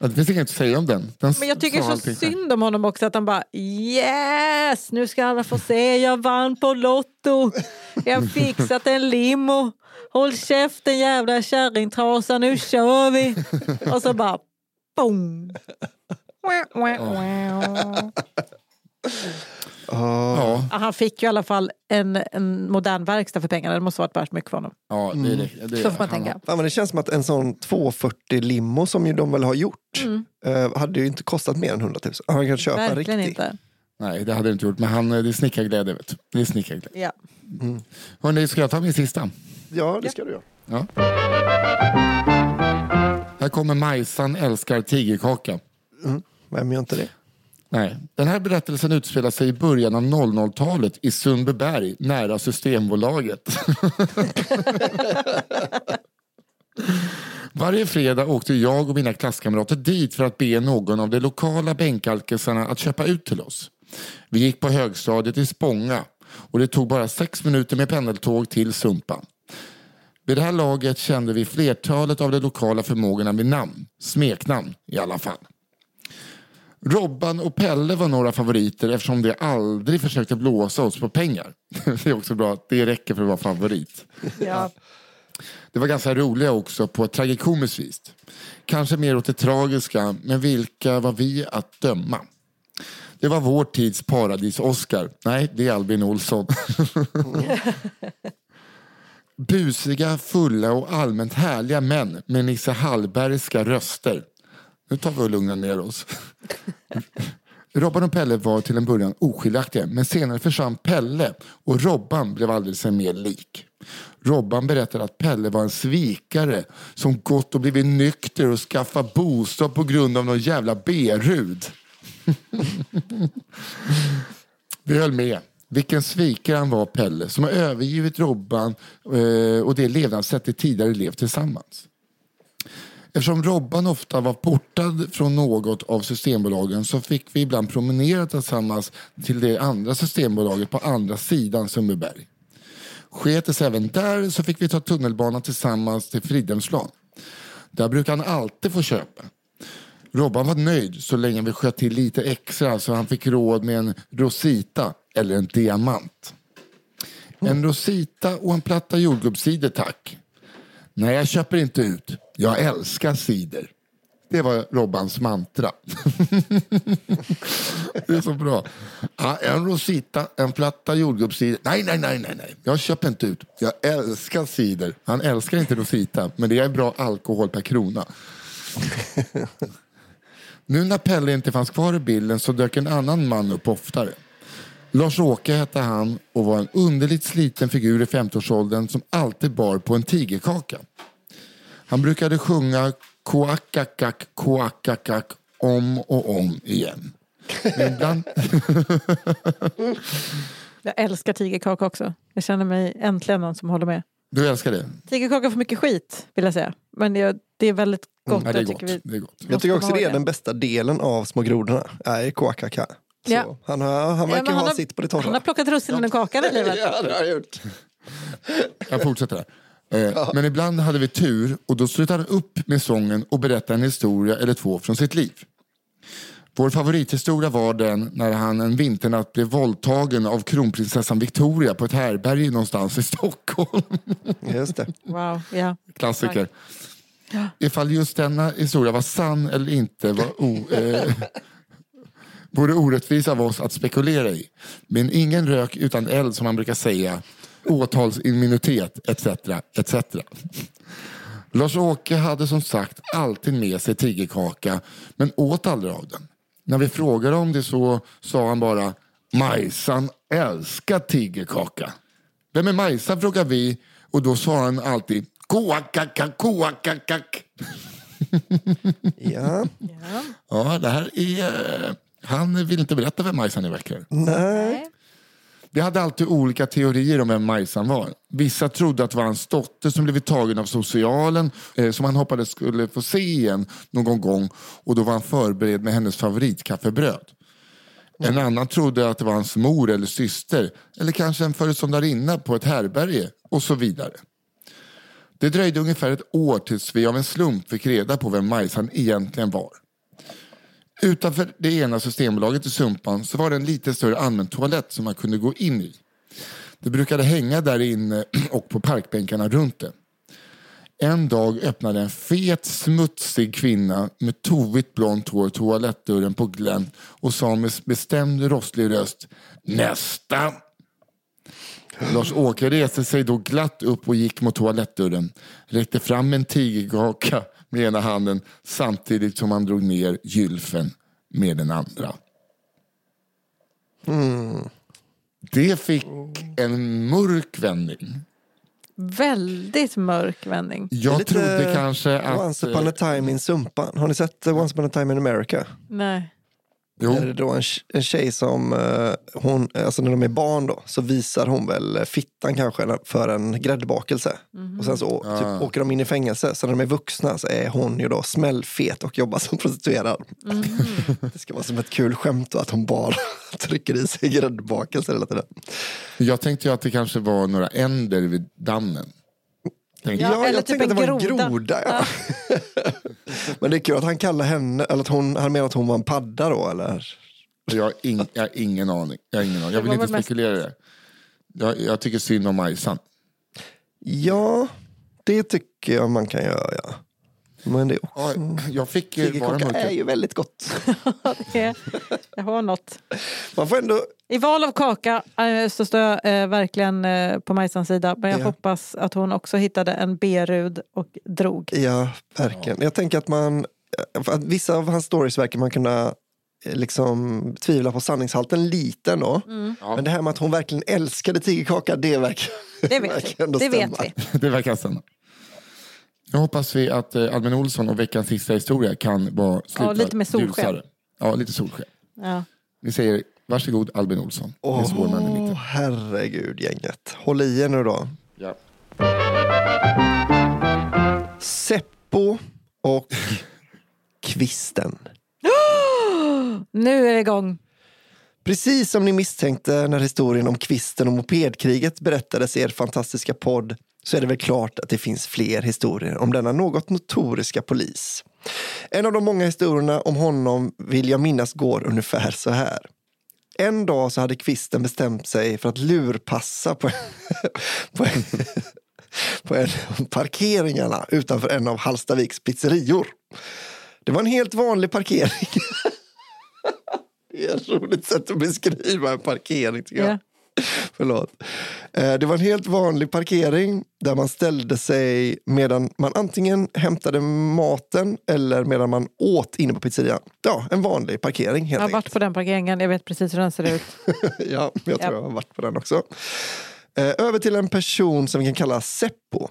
Det finns inget att säga om den. den Men jag tycker så synd om honom också att han bara yes, nu ska alla få se, jag vann på Lotto. Jag har fixat en limo. Håll käften jävla kärringtrasa, nu kör vi. Och så bara boom. Ja, *laughs* Ja, Han fick ju i alla fall en, en modern verkstad för pengarna. Det måste ha varit värt mycket för honom. ja det, det, det, Så får man han- tänka. Fan, men det känns som att en sån 240 limo som ju de väl har gjort Mm. eh, hade ju inte kostat mer än 100 000. Han kan köpa en Verkligen riktig. inte. Nej, det hade det inte gjort. Men han, det är snickarglädje. Vet du. Det är snickarglädje. Ja. Hörrni, ska jag ta min sista? Ja, det ska du göra. Ja. Här kommer Majsan älskar tigerkaka. Vem gör inte det? Nej. Den här berättelsen utspelar sig i början av 00-talet i Sundbyberg nära Systembolaget. *laughs* Varje fredag åkte jag och mina klasskamrater dit för att be någon av de lokala bänkalkisarna att köpa ut till oss. Vi gick på högstadiet i Spånga och det tog bara sex minuter med pendeltåg till Sumpan. Vid det här laget kände vi flertalet av de lokala förmågorna med namn, smeknamn i alla fall. Robban och Pelle var några favoriter eftersom de aldrig försökte blåsa oss på pengar. *laughs* Det är också bra att det räcker för att vara favorit. Ja. Det var ganska roliga också på ett tragikomiskt vis. Kanske mer åt det tragiska, men vilka var vi att döma? Det var vår tids paradis-Oscar. Nej, det är Albin Olsson. *laughs* Busiga, fulla och allmänt härliga män med Nisse Hallbergska röster. Nu tar vi och lugnar ner oss. Robban och Pelle var till en början oskiljaktiga men senare försvann Pelle och Robban blev aldrig sig mer lik. Robban berättade att Pelle var en svikare som gått och blivit nykter och skaffat bostad på grund av någon jävla berud. *laughs* Vi höll med. Vilken svikare han var Pelle som har övergivit Robban eh, och det levnadssätt de tidigare levt tillsammans. Eftersom Robban ofta var portad från något av systembolagen så fick vi ibland promenera tillsammans till det andra systembolaget på andra sidan Sundbyberg. Sket det sig även där så fick vi ta tunnelbanan tillsammans till Fridhemsplan. Där brukar han alltid få köpa. Robban var nöjd så länge vi sköt till lite extra så han fick råd med en Rosita eller en diamant. En Rosita och en platta jordgubbscider tack. Nej, jag köper inte ut. Jag älskar cider. Det var Robbans mantra. *laughs* det är så bra. Ja, en Rosita, en platta jordgubbscider. Nej, nej, nej, nej, nej. Jag köper inte ut. Jag älskar cider. Han älskar inte Rosita, men det är bra alkohol per krona. *laughs* nu när Pelle inte fanns kvar i bilden så dök en annan man upp oftare. Lars-Åke hette han och var en underligt sliten figur i 50-årsåldern som alltid bar på en tigerkaka. Han brukade sjunga koakakak, koakakak om och om igen. Men ibland... *laughs* Jag älskar tigerkaka också. Jag känner mig äntligen någon som håller med. Du älskar det? Tigerkaka får mycket skit vill jag säga. Men det, det är väldigt gott. Mm, det, är jag gott. tycker vi det är gott. Jag tycker också det är den bästa delen av Små grodorna. Är KKK. Så Ja. Han, har, han Ja, verkar men han ha har- sitt på det torra. Han har plockat russinen ur kakan i livet. Ja, det har jag gjort. Jag fortsätter här. Eh, Men ibland hade vi tur och då slutade han upp med sången och berättade en historia eller två från sitt liv. Vår favorithistoria var den när han en vinternatt blev våldtagen av kronprinsessan Victoria på ett härberge någonstans i Stockholm. Just det. Wow, ja. Klassiker. Ifall just denna historia var sann eller inte var o, eh, vore orättvis av oss att spekulera i. Men ingen rök utan eld som man brukar säga. Åtalsimmunitet etc. etc. Lars-Åke hade som sagt alltid med sig tigerkaka men åt aldrig av den. När vi frågade om det så sa han bara Majsan älskar tigerkaka. Vem är Majsan frågade vi och då sa han alltid koakaka koakakak. Ja. ja. Ja, det här är... Han vill inte berätta vem Majsan är verkar Nej. Vi hade alltid olika teorier om vem Majsan var. Vissa trodde att det var hans dotter som blivit tagen av socialen eh, som han hoppades skulle få se igen någon gång och då var han förberedd med hennes favoritkaffebröd. En annan trodde att det var hans mor eller syster eller kanske en föreståndarinna på ett härberge och så vidare. Det dröjde ungefär ett år tills vi av en slump fick reda på vem Majsan egentligen var. Utanför det ena systembolaget i Sumpan så var det en lite större allmän toalett som man kunde gå in i. Det brukade hänga där inne *clears throat* och på parkbänkarna runt det. En dag öppnade en fet, smutsig kvinna med tovigt blont hår toalettdörren på glänt och sa med bestämd rostlig röst Nästa! Lars-Åke reste sig då glatt upp och gick mot toalettdörren. Räckte fram en tigerkaka med ena handen samtidigt som han drog ner gylfen med den andra. Det fick en mörk vändning. Väldigt mörk vändning. Jag Lite trodde kanske att... Once upon a time in Sumpan. Har ni sett Once upon a time in America? Nej. Jo, är det då en, en tjej som, eh, hon, alltså när de är barn då, så visar hon väl eh, fittan kanske för en gräddbakelse. Och sen så å- Ah. typ, åker de in i fängelse. Så när de är vuxna så är hon ju då smällfet och jobbar som *laughs* prostituerad. det ska vara som ett kul skämt då att hon bara *laughs* trycker i sig gräddbakelser hela tiden. jag tänkte ju att det kanske var några änder vid dammen. Ja, jag. eller jag typ tänkte att det var en groda. groda. Ja. *laughs* Men det är kul att han kallar henne, eller att hon, han menar att hon var en padda då eller? Jag har, ing, jag har ingen aning. Jag, har ingen aning. jag Det vill inte mest- spekulera i det. Jag, jag tycker synd om Majsan. Ja, det tycker jag man kan göra. Men det är också... Ja, jag fick eh, vara Tigerkaka är mörker. ju väldigt gott. *laughs* Det är- Jag har något. Man får ändå... I val av kaka eh, så står jag eh, verkligen eh, på Majsans sida. Men jag Ja. hoppas att hon också hittade en B-rud och drog. Ja, verkligen. Jag tänker att man... Att vissa av hans stories verkar man kunna liksom tvivla på sanningshalten lite ändå. Ja. Men det här med att hon verkligen älskade tigerkaka, det verkar, Det vet *laughs* verkar vi. ändå Det vet stämma. vi. *laughs* Det verkar stämma. Nu hoppas vi att eh, Albin Olsson och veckans sista historia kan vara sluta lite med solsken. ljusare. Ja, lite solsken. Ja. Vi säger varsågod Albin Olsson. Åh, med Spårman i mitten. herregud gänget. Håll i er nu då. Ja. Seppo och *laughs* Kvisten. *gasps* Nu är det igång. Precis som ni misstänkte när historien om kvisten och mopedkriget berättades i er fantastiska podd så är det väl klart att det finns fler historier om denna något notoriska polis. En av de många historierna om honom vill jag minnas går ungefär så här. En dag så hade kvisten bestämt sig för att lurpassa på, *laughs* på, en, på en av parkeringarna utanför en av Hallstaviks pizzerior. Det var en helt vanlig parkering *laughs* Det är ett roligt sätt att beskriva en parkering tycker jag. Yeah. *laughs* Förlåt. Eh, Det var en helt vanlig parkering där man ställde sig medan man antingen hämtade maten eller medan man åt inne på pizzerian. Ja, en vanlig parkering helt Jag har enkelt. varit på den parkeringen, jag vet precis hur den ser ut. *laughs* ja, jag tror Ja. jag har varit på den också. Eh, Över till en person som vi kan kalla Seppo.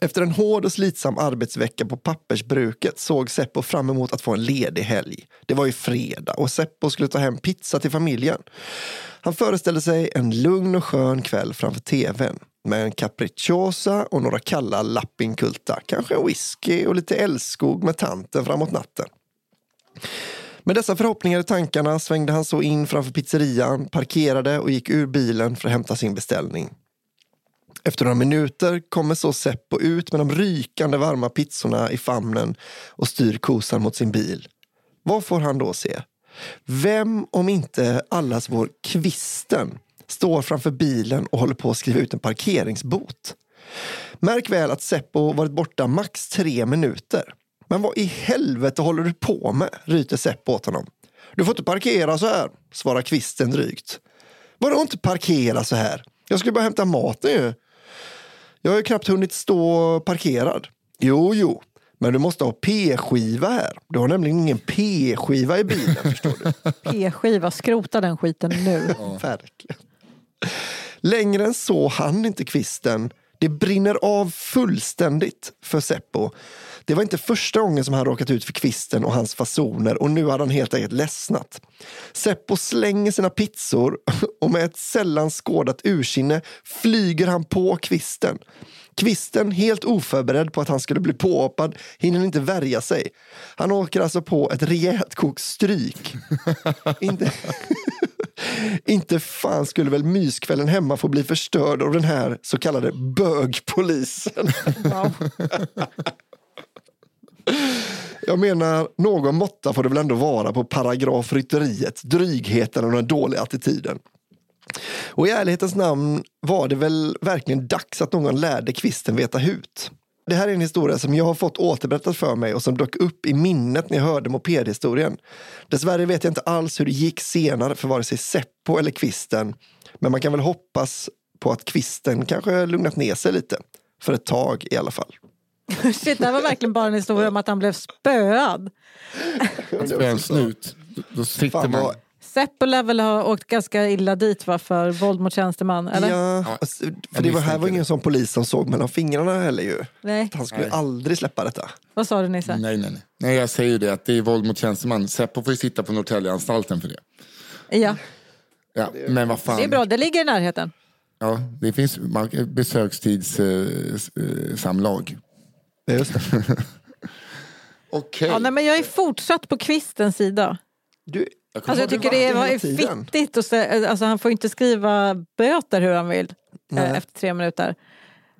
Efter en hård och slitsam arbetsvecka på pappersbruket såg Seppo fram emot att få en ledig helg. Det var ju fredag och Seppo skulle ta hem pizza till familjen. Han föreställde sig en lugn och skön kväll framför tvn med en capricciosa och några kalla lappinkulta. Kanske en whisky och lite älskog med tanten framåt natten. Med dessa förhoppningar i tankarna svängde han så in framför pizzerian, parkerade och gick ur bilen för att hämta sin beställning. Efter några minuter kommer så Seppo ut med de rykande varma pizzorna i famnen och styr kosan mot sin bil. Vad får han då se? Vem om inte allas vår Kvisten står framför bilen och håller på att skriva ut en parkeringsbot. Märk väl att Seppo varit borta max tre minuter. Men vad i helvete håller du på med? ryter Seppo åt honom. Du får inte parkera så här, svarar kvisten drygt. Vadå inte parkera så här? Jag skulle bara hämta maten ju. Jag har ju knappt hunnit stå parkerad. Jo, jo, men du måste ha P-skiva här. Du har nämligen ingen P-skiva i bilen, *laughs* förstår du. P-skiva, skrota den skiten nu. *laughs* Verkligen. Längre än så hann inte kvisten. Det brinner av fullständigt för Seppo. Det var inte första gången som han råkat ut för kvisten och hans fasoner och nu hade han helt enkelt ledsnat. Seppo slänger sina pizzor *laughs* och med ett sällan skådat ursinne flyger han på kvisten. Kvisten, helt oförberedd på att han skulle bli påhoppad, hinner inte värja sig. Han åker alltså på ett rejält kok stryk. *laughs* inte... Inte fan skulle väl myskvällen hemma få bli förstörd av den här så kallade bögpolisen. Jag menar, någon måtta får det väl ändå vara på paragrafrytteriet, drygheten och den dåliga attityden. Och i ärlighetens namn var det väl verkligen dags att någon lärde kvisten veta hut. Det här är en historia som jag har fått återberättat för mig och som dök upp i minnet när jag hörde mopedhistorien. Dessvärre vet jag inte alls hur det gick senare för vare sig Seppo eller kvisten. Men man kan väl hoppas på att kvisten kanske lugnat ner sig lite. För ett tag i alla fall. Shit, det här var verkligen bara en historia om att han blev spöad. Spöa en snut, då- då sitter Fan, man... Seppo lär väl ha åkt ganska illa dit va, för våld mot tjänsteman? Eller? Ja, alltså, för det var, här var ingen sån polis som såg mellan fingrarna heller ju. Nej, Han skulle Nej. aldrig släppa detta. vad sa du Nisse? Nej, nej, nej. Nej, jag säger ju det att det är våld mot tjänsteman. Seppo får ju sitta på Norrtäljeanstalten för det. Ja, Ja, men vad fan. det är bra, det ligger i närheten. Ja, det finns besökstidssamlag. Ja, Just det. *laughs* Okej. Ja, nej, men jag är fortsatt på kvistens sida. Du, Alltså, jag Har du tycker det var fittigt. Och se, alltså, han får inte skriva böter hur han vill eh, efter tre minuter.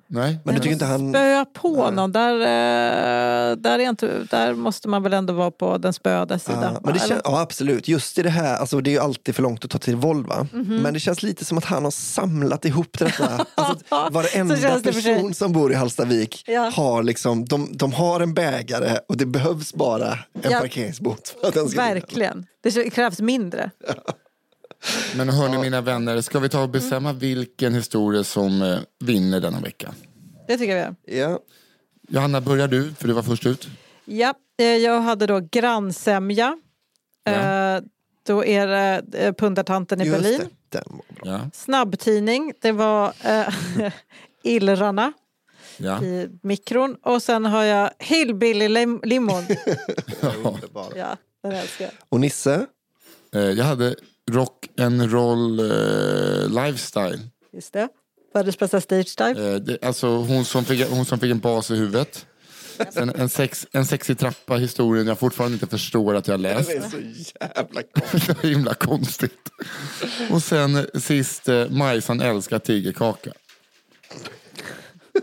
Nej. men du tycker inte han... Spöa på någon, där, eh, där, är inte, där måste man väl ändå vara på den spöades sida. Ja, men det Eller? kän, ja, absolut. Just i det här, alltså, det är ju alltid för långt att ta till våld va? Mhm. Men det känns lite som att han har samlat ihop detta. *laughs* Alltså, varenda det person som bor i Hallstavik Ja. har liksom, de, de har en bägare och det behövs bara en Ja. parkeringsbot. För att den ska Verkligen. Det krävs mindre. Men hörni mina vänner, ska vi ta och bestämma vilken historia som eh, vinner denna vecka? Det tycker jag vi gör. Ja. Johanna, börjar du, för du var först ut. Ja, eh, jag hade då grannsämja. Ja. Eh, Då är det eh, pundartanten i Just Berlin. det, den var bra. Ja. Snabbtidning, det var eh, *laughs* Illrarna Ja. i mikron. Och sen har jag Hillbilly-limon. *laughs* Underbar. ja, den älskar jag. Och Nisse? Eh, Jag hade rock and roll eh, lifestyle. Just det. Världens bästa stage dive. Eh, det, alltså hon som, fick, hon som fick en bas i huvudet. Sen en, sex, en sexig trappa historien jag fortfarande inte förstår att jag läst. Det är så jävla konstigt. *laughs* Det är himla konstigt. Och sen eh, sist eh, Majsan älskar tigerkaka.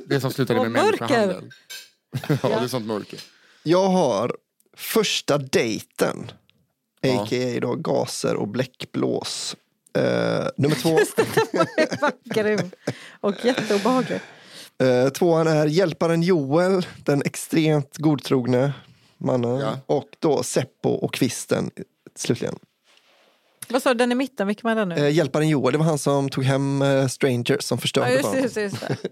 Det som slutade med människohandel. *laughs* ja, det är sånt mörker. Jag har första dejten. Ja. A.k.a. då gaser och bläckblås. Eh, nummer två. Var grym. *laughs* Och jätteobehaglig. Eh, tvåan är hjälparen Joel, den extremt godtrogne mannen. Ja. Och då Seppo och kvisten slutligen. Vad sa du, den i mitten? Vilken var den nu? Eh, Hjälparen Joel, det var han som tog hem eh, Strangers som ja, förstörde just, det, barnen. just, det, just det. *laughs*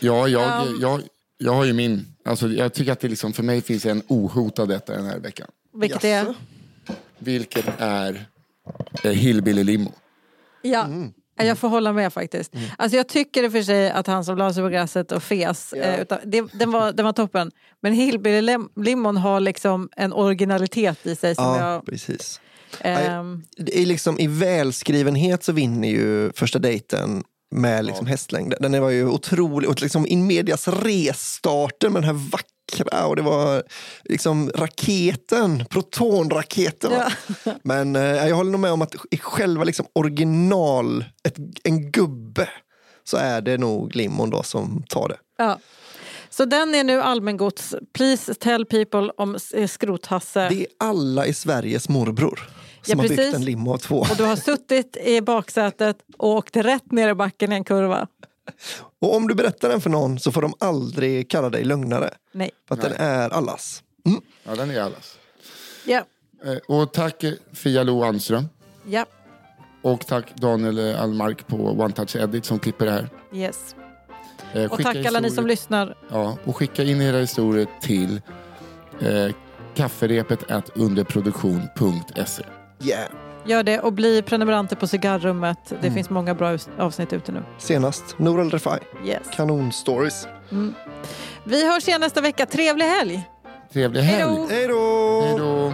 Ja, jag, Um. jag, jag har ju min. Alltså, jag tycker att det liksom, för mig finns en ohotad detta den här veckan. Vilket Jaså? är? Vilket är eh, Hillbilly Limo. Ja. Mm. Ja, Jag får hålla med faktiskt. Alltså jag tycker i och för sig att han som la sig på gräset och fes, Ja. eh, utan, det, den, var, den var toppen. Men Hillbilly Lim- Limon har liksom en originalitet i sig som Ja, jag... precis. ehm, Det är liksom, I välskrivenhet så vinner ju första dejten med liksom hästlängd. Den var ju otrolig. Och liksom in medias resstarten med den här vackra och det var liksom raketen, protonraketen. Ja. *laughs* Men eh, jag håller nog med om att i själva liksom original, ett, en gubbe, så är det nog limon då som tar det. ja. Så den är nu allmängods. Please tell people om eh, Skrothasse. Det är alla i Sveriges morbror som Ja, har byggt precis. en limo två. Och du har suttit i baksätet och åkt rätt ner i backen i en kurva. Och om du berättar den för någon så får de aldrig kalla dig lögnare. Nej. För att den är allas. Mm. Ja, den är allas. Ja. Eh, Och tack eh, Fia Lo Anström. Ja. Och tack Daniel Almark på One Touch Edit som klipper det här. Yes. Eh, Och tack alla ni som lyssnar. Ja, och skicka in era historier till eh, kafferepet at underproduktion.se. Yeah. Gör det och bli prenumeranter på Cigarrummet. Det Mm. finns många bra avsnitt ute nu. Senast Nour El Refai. Yes. Kanonstories. Vi hörs igen nästa vecka. Trevlig helg! Trevlig helg! då! Hej då! Hej då!